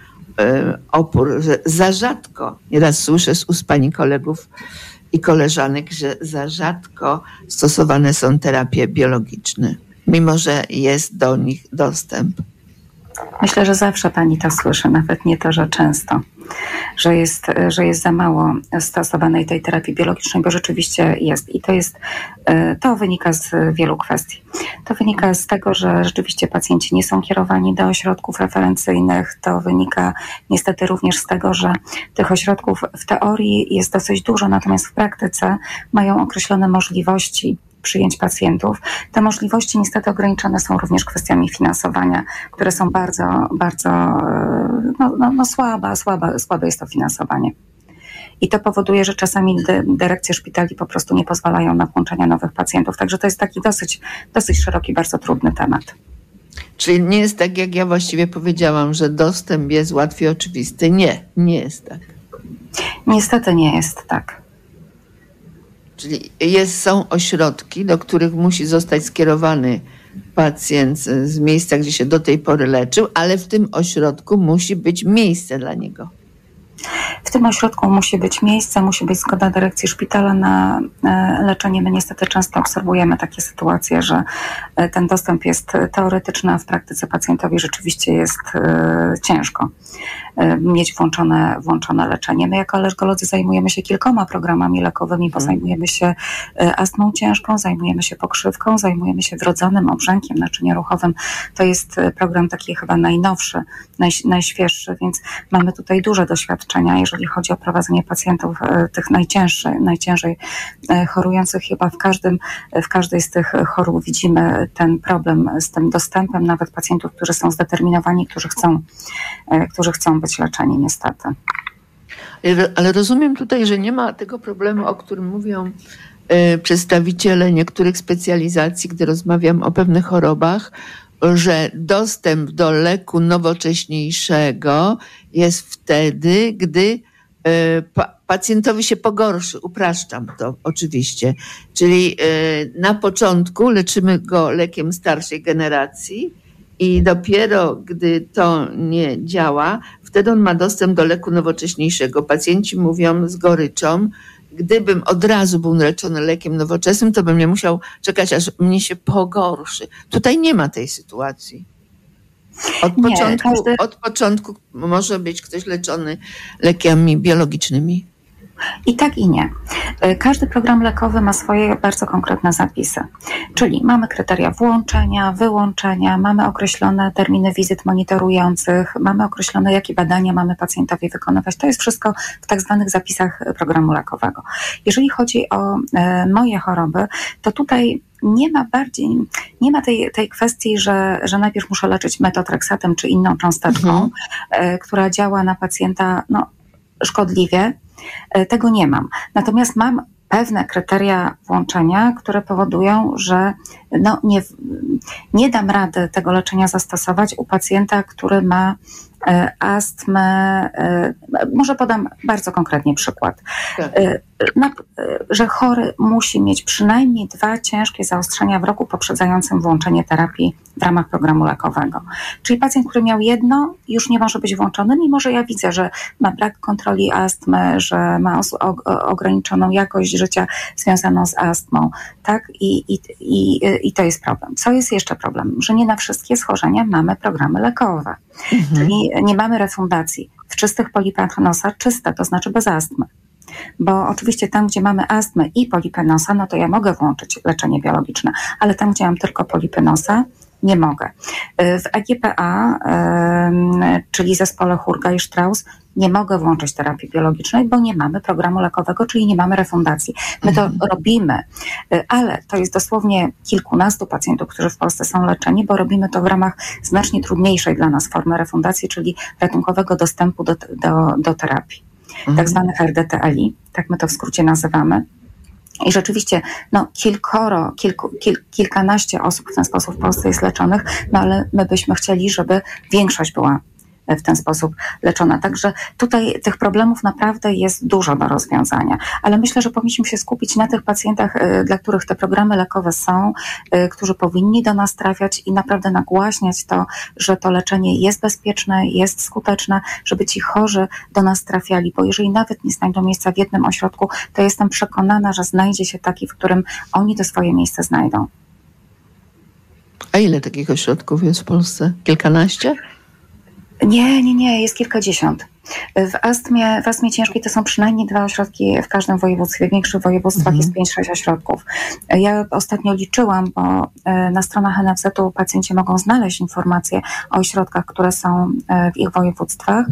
opór, że za rzadko, nieraz słyszę z ust pani kolegów i koleżanek, że za rzadko stosowane są terapie biologiczne, mimo że jest do nich dostęp. Myślę, że zawsze pani to słyszy, nawet nie to, że często, że jest, że jest za mało stosowanej tej terapii biologicznej, bo rzeczywiście jest. I to jest, e, to wynika z wielu kwestii. To wynika z tego, że rzeczywiście pacjenci nie są kierowani do ośrodków referencyjnych. To wynika niestety również z tego, że tych ośrodków w teorii jest dosyć dużo, natomiast w praktyce mają określone możliwości przyjęć pacjentów. Te możliwości niestety ograniczone są również kwestiami finansowania, które są bardzo, bardzo e, no, no, no słabe, słabe, słabe jest to finansowanie. I to powoduje, że czasami dy- dyrekcje szpitali po prostu nie pozwalają na włączenie nowych pacjentów. Także to jest taki dosyć, dosyć szeroki, bardzo trudny temat. Czyli nie jest tak, jak ja właściwie powiedziałam, że dostęp jest łatwy i oczywisty. Nie, nie jest tak. Niestety nie jest tak. Czyli jest, są ośrodki, do których musi zostać skierowany pacjent z miejsca, gdzie się do tej pory leczył, ale w tym ośrodku musi być miejsce dla niego. W tym ośrodku musi być miejsce, musi być zgoda dyrekcji szpitala na e, leczenie. My niestety często obserwujemy takie sytuacje, że e, ten dostęp jest teoretyczny, a w praktyce pacjentowi rzeczywiście jest e, ciężko mieć włączone, włączone leczenie. My jako alergolodzy zajmujemy się kilkoma programami lekowymi, bo zajmujemy się e, astmą ciężką, zajmujemy się pokrzywką, zajmujemy się wrodzonym obrzękiem naczynia ruchowym. To jest e, program taki chyba najnowszy, naj, najświeższy, więc mamy tutaj duże doświadczenia, jeżeli chodzi o prowadzenie pacjentów e, tych najcięższych, najciężej e, chorujących. Chyba w, każdym, w każdej z tych chorób widzimy ten problem z tym dostępem, nawet pacjentów, którzy są zdeterminowani, którzy chcą, e, którzy chcą być leczeni niestety. Ale- rozumiem tutaj, że nie ma tego problemu, o którym mówią e, przedstawiciele niektórych specjalizacji, gdy rozmawiam o pewnych chorobach, że dostęp do leku nowocześniejszego jest wtedy, gdy e, pa, pacjentowi się pogorszy. Upraszczam to oczywiście. Czyli e, na początku leczymy go lekiem starszej generacji, i dopiero gdy to nie działa, wtedy on ma dostęp do leku nowocześniejszego. Pacjenci mówią z goryczą, gdybym od razu był leczony lekiem nowoczesnym, to bym nie musiał czekać, aż mnie się pogorszy. Tutaj nie ma tej sytuacji. Od Nie, początku, każdy- od początku może być ktoś leczony lekami biologicznymi. I tak i nie. E, Każdy program lekowy ma swoje bardzo konkretne zapisy. Czyli mamy kryteria włączenia, wyłączenia, mamy określone terminy wizyt monitorujących, mamy określone, jakie badania mamy pacjentowi wykonywać. To jest wszystko w tak zwanych zapisach programu lekowego. Jeżeli chodzi o e, moje choroby, to tutaj nie ma bardziej, nie ma tej, tej kwestii, że, że najpierw muszę leczyć metotreksatem czy inną cząsteczką, e, która działa na pacjenta no, szkodliwie. E, Tego nie mam. Natomiast mam pewne kryteria włączenia, które powodują, że no nie, nie dam rady tego leczenia zastosować u pacjenta, który ma astmę. e, Może podam bardzo konkretnie przykład. E, Na, e, że chory musi mieć przynajmniej dwa ciężkie zaostrzenia w roku poprzedzającym włączenie terapii w ramach programu lekowego. Czyli pacjent, który miał jedno, już nie może być włączony, mimo że ja widzę, że ma brak kontroli astmy, że ma ograniczoną jakość życia związaną z astmą, tak? I, i, i, I to jest problem. Co jest jeszcze problem? Że nie na wszystkie schorzenia mamy programy lekowe. Czyli nie mamy refundacji. W czystych polipach nosa czyste, to znaczy bez astmy. Bo oczywiście tam, gdzie mamy astmę i polipę nosa, no to ja mogę włączyć leczenie biologiczne, ale tam, gdzie mam tylko polipy nosa, nie mogę. Y, W EGPA, em, czyli zespole Hurga i Strauss, nie mogę włączyć terapii biologicznej, bo nie mamy programu lekowego, czyli nie mamy refundacji. My to robimy, y, ale to jest dosłownie kilkunastu pacjentów, którzy w Polsce są leczeni, bo robimy to w ramach znacznie trudniejszej dla nas formy refundacji, czyli ratunkowego dostępu do, do, do terapii, tak zwanych RDTLI, tak my to w skrócie nazywamy. I rzeczywiście, no, kilkoro, kilku, kil, kilkanaście osób w ten sposób w Polsce jest leczonych, no ale my byśmy chcieli, żeby większość była w ten sposób leczona. Także tutaj tych problemów naprawdę jest dużo do rozwiązania, ale myślę, że powinniśmy się skupić na tych pacjentach, y, dla których te programy lekowe są, y, którzy powinni do nas trafiać i naprawdę nagłaśniać to, że to leczenie jest bezpieczne, jest skuteczne, żeby ci chorzy do nas trafiali, bo jeżeli nawet nie znajdą miejsca w jednym ośrodku, to jestem przekonana, że znajdzie się taki, w którym oni to swoje miejsce znajdą. A ile takich ośrodków jest w Polsce? Kilkanaście? Nie, nie, nie, jest kilkadziesiąt. W astmie, w astmie ciężkiej to są przynajmniej dwa ośrodki w każdym województwie. W większych województwach jest 5-6 ośrodków. Ja ostatnio liczyłam, bo e, na stronach NFZ-u pacjenci mogą znaleźć informacje o ośrodkach, które są e, w ich województwach.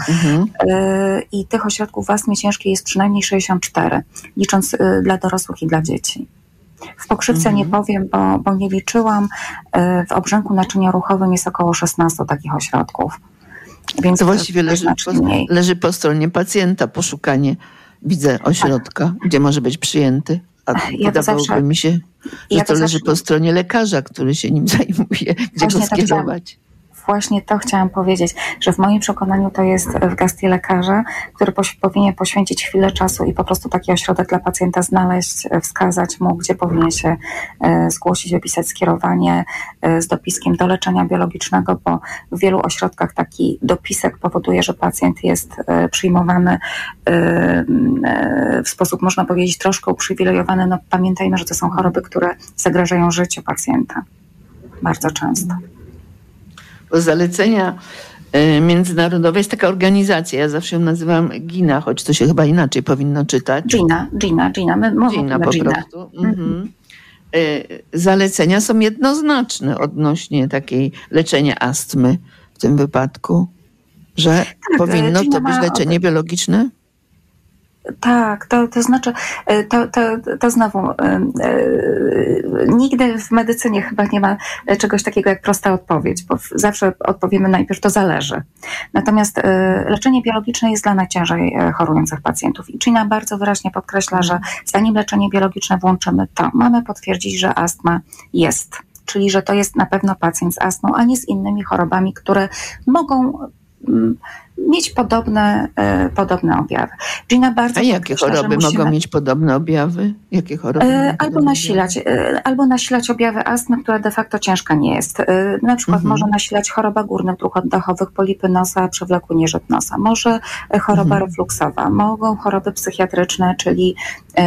E, I tych ośrodków w astmie ciężkiej jest przynajmniej 64, licząc dla dorosłych i dla dzieci. W pokrzywce nie powiem, bo, bo nie liczyłam. W obrzęku naczynioruchowym jest około 16 takich ośrodków. Więc To właściwie leży, po, leży po stronie pacjenta poszukanie, widzę, ośrodka, gdzie może być przyjęty. A Ja wydawałoby zawsze- mi się, że ja to to leży zawsze- po stronie lekarza, który się nim zajmuje, gdzie go Właśnie tak skierować. Właśnie to chciałam powiedzieć, że w moim przekonaniu to jest w gestii lekarza, który poś, powinien poświęcić chwilę czasu i po prostu taki ośrodek dla pacjenta znaleźć, wskazać mu, gdzie powinien się e, zgłosić, wypisać skierowanie e, z dopiskiem do leczenia biologicznego, bo w wielu ośrodkach taki dopisek powoduje, że pacjent jest e, przyjmowany e, e, w sposób, można powiedzieć, troszkę uprzywilejowany. No, pamiętajmy, że to są choroby, które zagrażają życiu pacjenta. Bardzo często. Bo zalecenia e, międzynarodowe jest taka organizacja, ja zawsze ją nazywam GINA, choć to się chyba inaczej powinno czytać. Gina, Gina, Gina. My Gina po Gina. prostu. Mhm. E, Zalecenia są jednoznaczne odnośnie takiej leczenia astmy w tym wypadku, że powinno Gina to być leczenie biologiczne? Tak, to, to znaczy, e, to, to, to znowu, e, e, nigdy w medycynie chyba nie ma czegoś takiego jak prosta odpowiedź, bo zawsze odpowiemy najpierw, to zależy. Natomiast leczenie biologiczne jest dla najciężej chorujących pacjentów. I Gina bardzo wyraźnie podkreśla, że zanim leczenie biologiczne włączymy, to mamy potwierdzić, że astma jest. Czyli, że to jest na pewno pacjent z astmą, a nie z innymi chorobami, które mogą mm, mieć podobne, e, podobne objawy. Gina bardzo A jakie podkreśla, choroby musimy- mogą mieć podobne objawy? Jakie choroby? E, Albo nasilać, e, albo nasilać objawy astmy, która de facto ciężka nie jest. Na przykład Mhm. może nasilać choroba górnych dróg oddechowych, polipy nosa, przewlekły nieżyt nosa. Może choroba Mhm. refluksowa, mogą choroby psychiatryczne, czyli,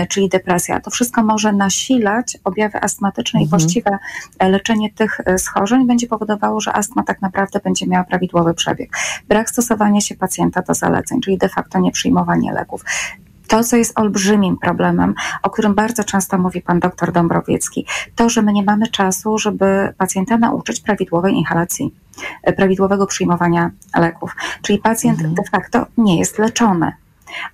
czyli depresja. To wszystko może nasilać objawy astmatyczne i Mhm. właściwe leczenie tych schorzeń będzie powodowało, że astma tak naprawdę będzie miała prawidłowy przebieg. Brak stosowania się pacjenta do zaleceń, czyli de facto nieprzyjmowanie leków. To, co jest olbrzymim problemem, o którym bardzo często mówi pan doktor Dąbrowiecki, to, że my nie mamy czasu, żeby pacjenta nauczyć prawidłowej inhalacji, e, prawidłowego przyjmowania leków. Czyli pacjent de facto nie jest leczony.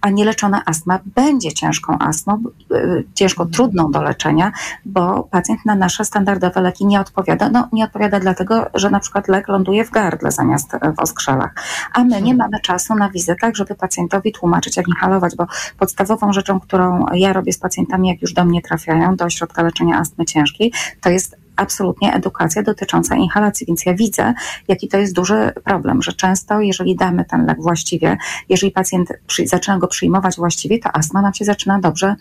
A nieleczona astma będzie ciężką astmą, y, ciężko trudną do leczenia, bo pacjent na nasze standardowe leki nie odpowiada. No, nie odpowiada dlatego, że na przykład lek ląduje w gardle zamiast e, w oskrzelach. A my nie mamy czasu na wizytach, żeby pacjentowi tłumaczyć, jak inhalować, bo podstawową rzeczą, którą ja robię z pacjentami, jak już do mnie trafiają, do ośrodka leczenia astmy ciężkiej, to jest absolutnie edukacja dotycząca inhalacji, więc ja widzę, jaki to jest duży problem, że często, jeżeli damy ten lek właściwie, jeżeli pacjent przy, zaczyna go przyjmować właściwie, to astma nam się zaczyna dobrze,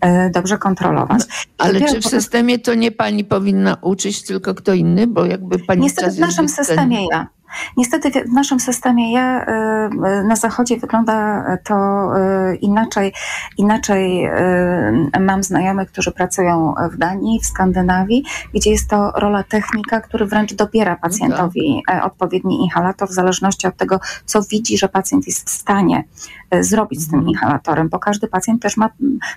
e, dobrze kontrolować. Ale czy w systemie to nie pani powinna uczyć, tylko kto inny? Bo jakby pani Niestety w naszym systemie ja. Niestety w- naszym systemie ja, y, na zachodzie wygląda to y, inaczej. Inaczej y, mam znajomych, którzy pracują w Danii, w Skandynawii, gdzie jest to rola technika, który wręcz dobiera pacjentowi e, odpowiedni inhalator w zależności od tego, co widzi, że pacjent jest w stanie zrobić z tym inhalatorem, bo każdy pacjent też ma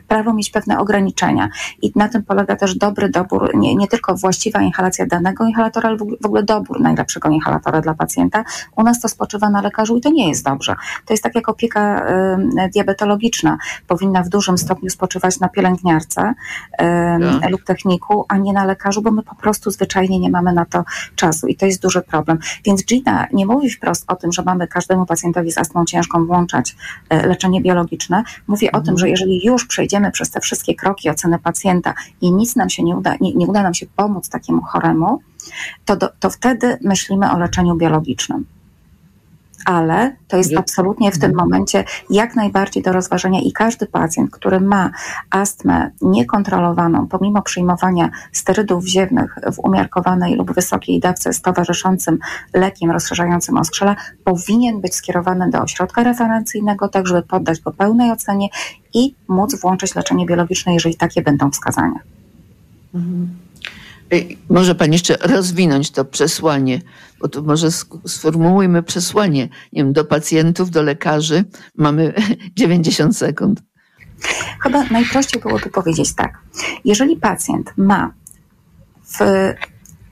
prawo mieć pewne ograniczenia i na tym polega też dobry dobór, nie, nie tylko właściwa inhalacja danego inhalatora, ale w ogóle- dobór najlepszego inhalatora dla pacjenta. U nas to spoczywa na lekarzu i to nie jest dobrze. To jest tak jak opieka y, diabetologiczna powinna w dużym stopniu spoczywać na pielęgniarce y, lub techniku, a nie na lekarzu, bo my po prostu zwyczajnie nie mamy na to czasu i to jest duży problem. Więc Gina nie mówi wprost o tym, że mamy każdemu pacjentowi z astmą ciężką włączać e, leczenie biologiczne. Mówi o tym, że jeżeli już przejdziemy przez te wszystkie kroki oceny pacjenta i nic nam się nie uda, nie, nie uda nam się pomóc takiemu choremu, to, do, to wtedy myślimy o leczeniu biologicznym. Ale to jest absolutnie w tym momencie jak najbardziej do rozważenia i każdy pacjent, który ma astmę niekontrolowaną, pomimo przyjmowania sterydów wziewnych w umiarkowanej lub wysokiej dawce z towarzyszącym lekiem rozszerzającym oskrzela, powinien być skierowany do ośrodka referencyjnego, tak żeby poddać go pełnej ocenie i móc włączyć leczenie biologiczne, jeżeli takie będą wskazania. Ej, Może pani jeszcze rozwinąć to przesłanie, bo tu może sformułujmy przesłanie nie wiem, do pacjentów, do lekarzy. Mamy 90 sekund. Chyba najprościej byłoby powiedzieć tak. Jeżeli pacjent ma w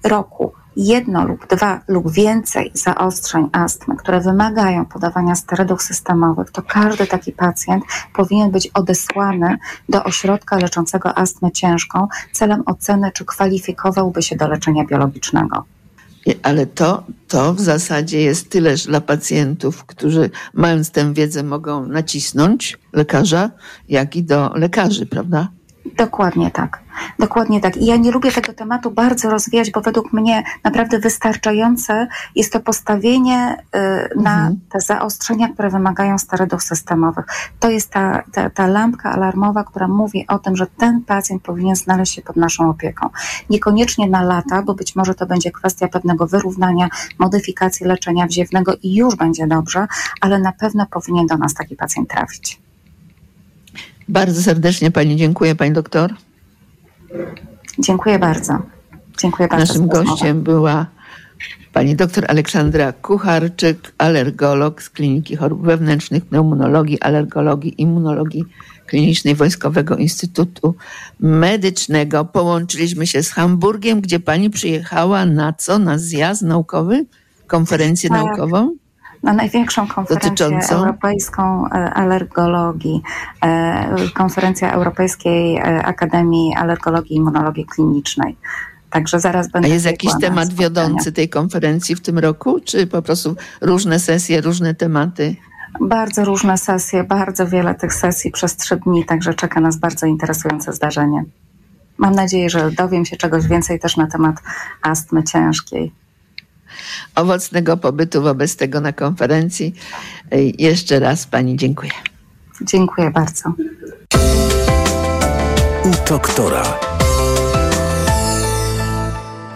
roku jedno lub dwa lub więcej zaostrzeń astmy, które wymagają podawania sterydów systemowych, to każdy taki pacjent powinien być odesłany do ośrodka leczącego astmę ciężką celem oceny, czy kwalifikowałby się do leczenia biologicznego. Ale to, to w zasadzie jest tyleż dla pacjentów, którzy mając tę wiedzę mogą nacisnąć lekarza, jak i do lekarzy, prawda? Dokładnie tak. Dokładnie tak. I ja nie lubię tego tematu bardzo rozwijać, bo według mnie naprawdę wystarczające jest to postawienie y, na Mhm. te zaostrzenia, które wymagają sterydów systemowych. To jest ta, ta, ta lampka alarmowa, która mówi o tym, że ten pacjent powinien znaleźć się pod naszą opieką. Niekoniecznie na lata, bo być może to będzie kwestia pewnego wyrównania, modyfikacji leczenia wziewnego i już będzie dobrze, ale na pewno powinien do nas taki pacjent trafić. Bardzo serdecznie Pani dziękuję, Pani doktor. Dziękuję bardzo. Dziękuję bardzo. Naszym gościem była pani doktor Aleksandra Kucharczyk, alergolog z Kliniki Chorób Wewnętrznych, Pneumonologii, Alergologii, Immunologii Klinicznej Wojskowego Instytutu Medycznego. Połączyliśmy się z Hamburgiem, gdzie pani przyjechała na co? Na zjazd naukowy? Konferencję Tak. naukową? Na największą konferencję Dotyczącą? europejską e, alergologii, e, konferencja Europejskiej e, Akademii Alergologii i Immunologii Klinicznej. Także zaraz A będę jest jakiś temat wiodący tej konferencji w tym roku? Czy po prostu różne sesje, różne tematy? Bardzo różne sesje, bardzo wiele tych sesji przez trzy dni, także czeka nas bardzo interesujące zdarzenie. Mam nadzieję, że dowiem się czegoś więcej też na temat astmy ciężkiej. Owocnego pobytu wobec tego na konferencji. Jeszcze raz pani dziękuję. Dziękuję bardzo. U doktora.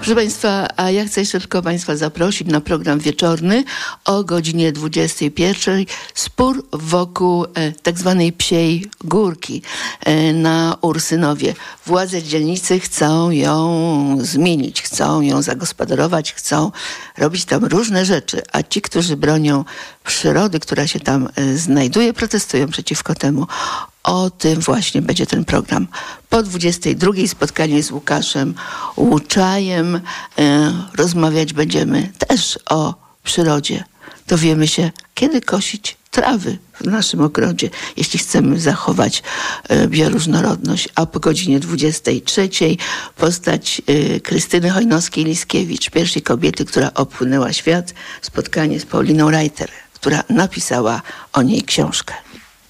Proszę Państwa, a ja chcę jeszcze tylko Państwa zaprosić na program wieczorny o godzinie 21. Spór wokół e, tak zwanej psiej górki e, na Ursynowie. Władze dzielnicy chcą ją zmienić, chcą ją zagospodarować, chcą robić tam różne rzeczy, a ci, którzy bronią przyrody, która się tam e, znajduje, protestują przeciwko temu. O tym właśnie będzie ten program. Po 22 spotkanie z Łukaszem Łuczajem. E, rozmawiać będziemy też o przyrodzie. Dowiemy się, kiedy kosić trawy w naszym ogrodzie, jeśli chcemy zachować e, bioróżnorodność. A po godzinie 23 postać e, Krystyny Hojnowskiej-Liskiewicz, pierwszej kobiety, która opłynęła świat. Spotkanie z Pauliną Reiter, która napisała o niej książkę.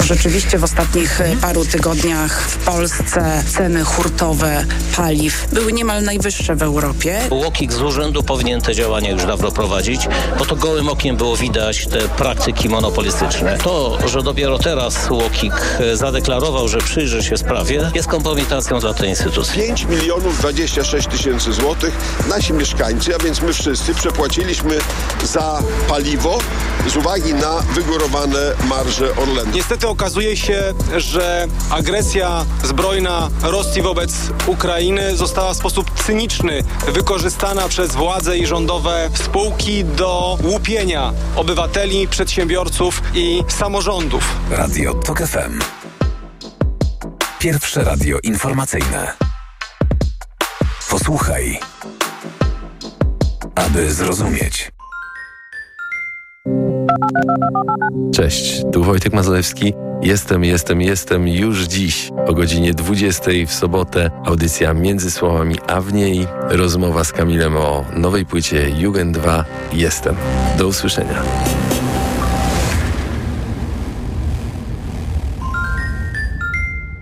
Rzeczywiście w ostatnich e, paru tygodniach w Polsce ceny hurtowe paliw były niemal najwyższe w Europie. Łokik z urzędu powinien te działania już dawno prowadzić, bo to gołym okiem było widać te praktyki monopolistyczne. To, że dopiero teraz Łokik e, zadeklarował, że przyjrzy się sprawie, jest kompromitacją dla tej instytucji. 5 milionów 26 tysięcy złotych nasi mieszkańcy, a więc my wszyscy przepłaciliśmy za paliwo z uwagi na wygórowane marże Orlenu. Niestety okazuje się, że agresja zbrojna Rosji wobec Ukrainy została w sposób cyniczny wykorzystana przez władze i rządowe spółki do łupienia obywateli, przedsiębiorców i samorządów. Radio TOK FM. Pierwsze radio informacyjne. Posłuchaj, aby zrozumieć. Cześć, tu Wojtek Mazalewski. Jestem, jestem, jestem już dziś o godzinie 20 w sobotę. Audycja Między Słowami a w niej rozmowa z Kamilem o nowej płycie Jugend 2. Jestem. Do usłyszenia.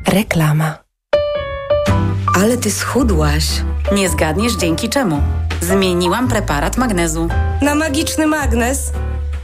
Reklama. Ale ty schudłaś. Nie zgadniesz dzięki czemu. Zmieniłam preparat magnezu. Na magiczny magnes?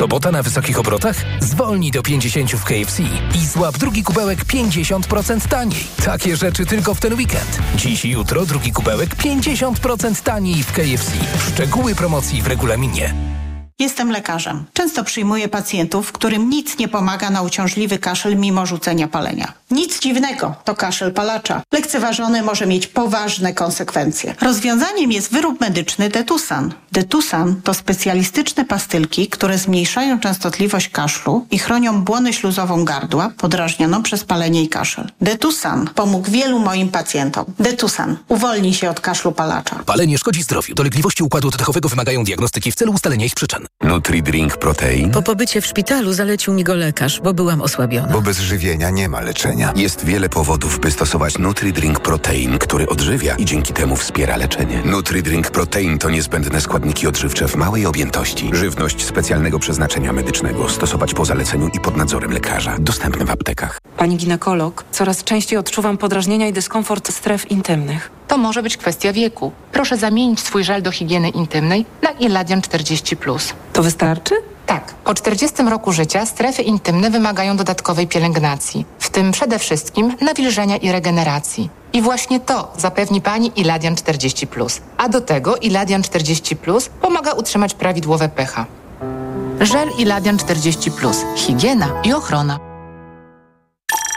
Sobota na wysokich obrotach? Zwolnij do 50 w KFC i złap drugi kubełek 50% taniej. Takie rzeczy tylko w ten weekend. Dziś i jutro drugi kubełek 50% taniej w KFC. Szczegóły promocji w regulaminie. Jestem lekarzem. Często przyjmuję pacjentów, którym nic nie pomaga na uciążliwy kaszel mimo rzucenia palenia. Nic dziwnego, to kaszel palacza. Lekceważony może mieć poważne konsekwencje. Rozwiązaniem jest wyrób medyczny Detusan. Detusan to specjalistyczne pastylki, które zmniejszają częstotliwość kaszlu i chronią błonę śluzową gardła podrażnioną przez palenie i kaszel. Detusan pomógł wielu moim pacjentom. Detusan uwolni się od kaszlu palacza. Palenie szkodzi zdrowiu. Dolegliwości układu oddechowego wymagają diagnostyki w celu ustalenia ich przyczyn. Nutri-Drink Protein? Po pobycie w szpitalu zalecił mi go lekarz, bo byłam osłabiona. Bo bez żywienia nie ma leczenia. Jest wiele powodów, by stosować Nutri-Drink Protein, który odżywia i dzięki temu wspiera leczenie. Nutri-Drink Protein to niezbędne składniki odżywcze w małej objętości. Żywność specjalnego przeznaczenia medycznego. Stosować po zaleceniu i pod nadzorem lekarza. Dostępne w aptekach. Pani ginekolog, coraz częściej odczuwam podrażnienia i dyskomfort stref intymnych. To może być kwestia wieku. Proszę zamienić swój żel do higieny intymnej na Iladian 40. To wystarczy? Tak. Po 40 roku życia strefy intymne wymagają dodatkowej pielęgnacji, w tym przede wszystkim nawilżenia i regeneracji. I właśnie to zapewni Pani Iladian 40. A do tego Iladian 40 pomaga utrzymać prawidłowe pH. Żel Iladian 40. Higiena i ochrona.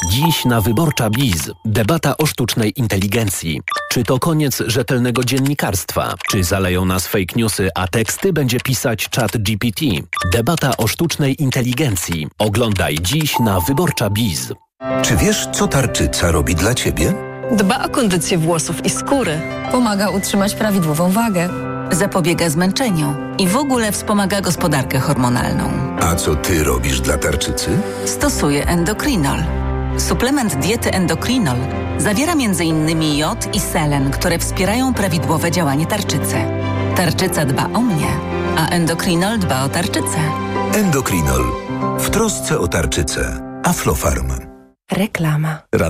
Dziś na Wyborcza Biz debata o sztucznej inteligencji. Czy to koniec rzetelnego dziennikarstwa? Czy zaleją nas fake newsy, a teksty będzie pisać czat GPT? Debata o sztucznej inteligencji. Oglądaj dziś na Wyborcza Biz. Czy wiesz, co tarczyca robi dla ciebie? Dba o kondycję włosów i skóry. Pomaga utrzymać prawidłową wagę. Zapobiega zmęczeniu i w ogóle wspomaga gospodarkę hormonalną. A co ty robisz dla tarczycy? Stosuje endokrinol. Suplement diety endokrinol zawiera m.in. jod i selen, które wspierają prawidłowe działanie tarczycy. Tarczyca dba o mnie, a endokrinol dba o tarczycę. Endokrinol. W trosce o tarczycę. Aflofarm. Reklama.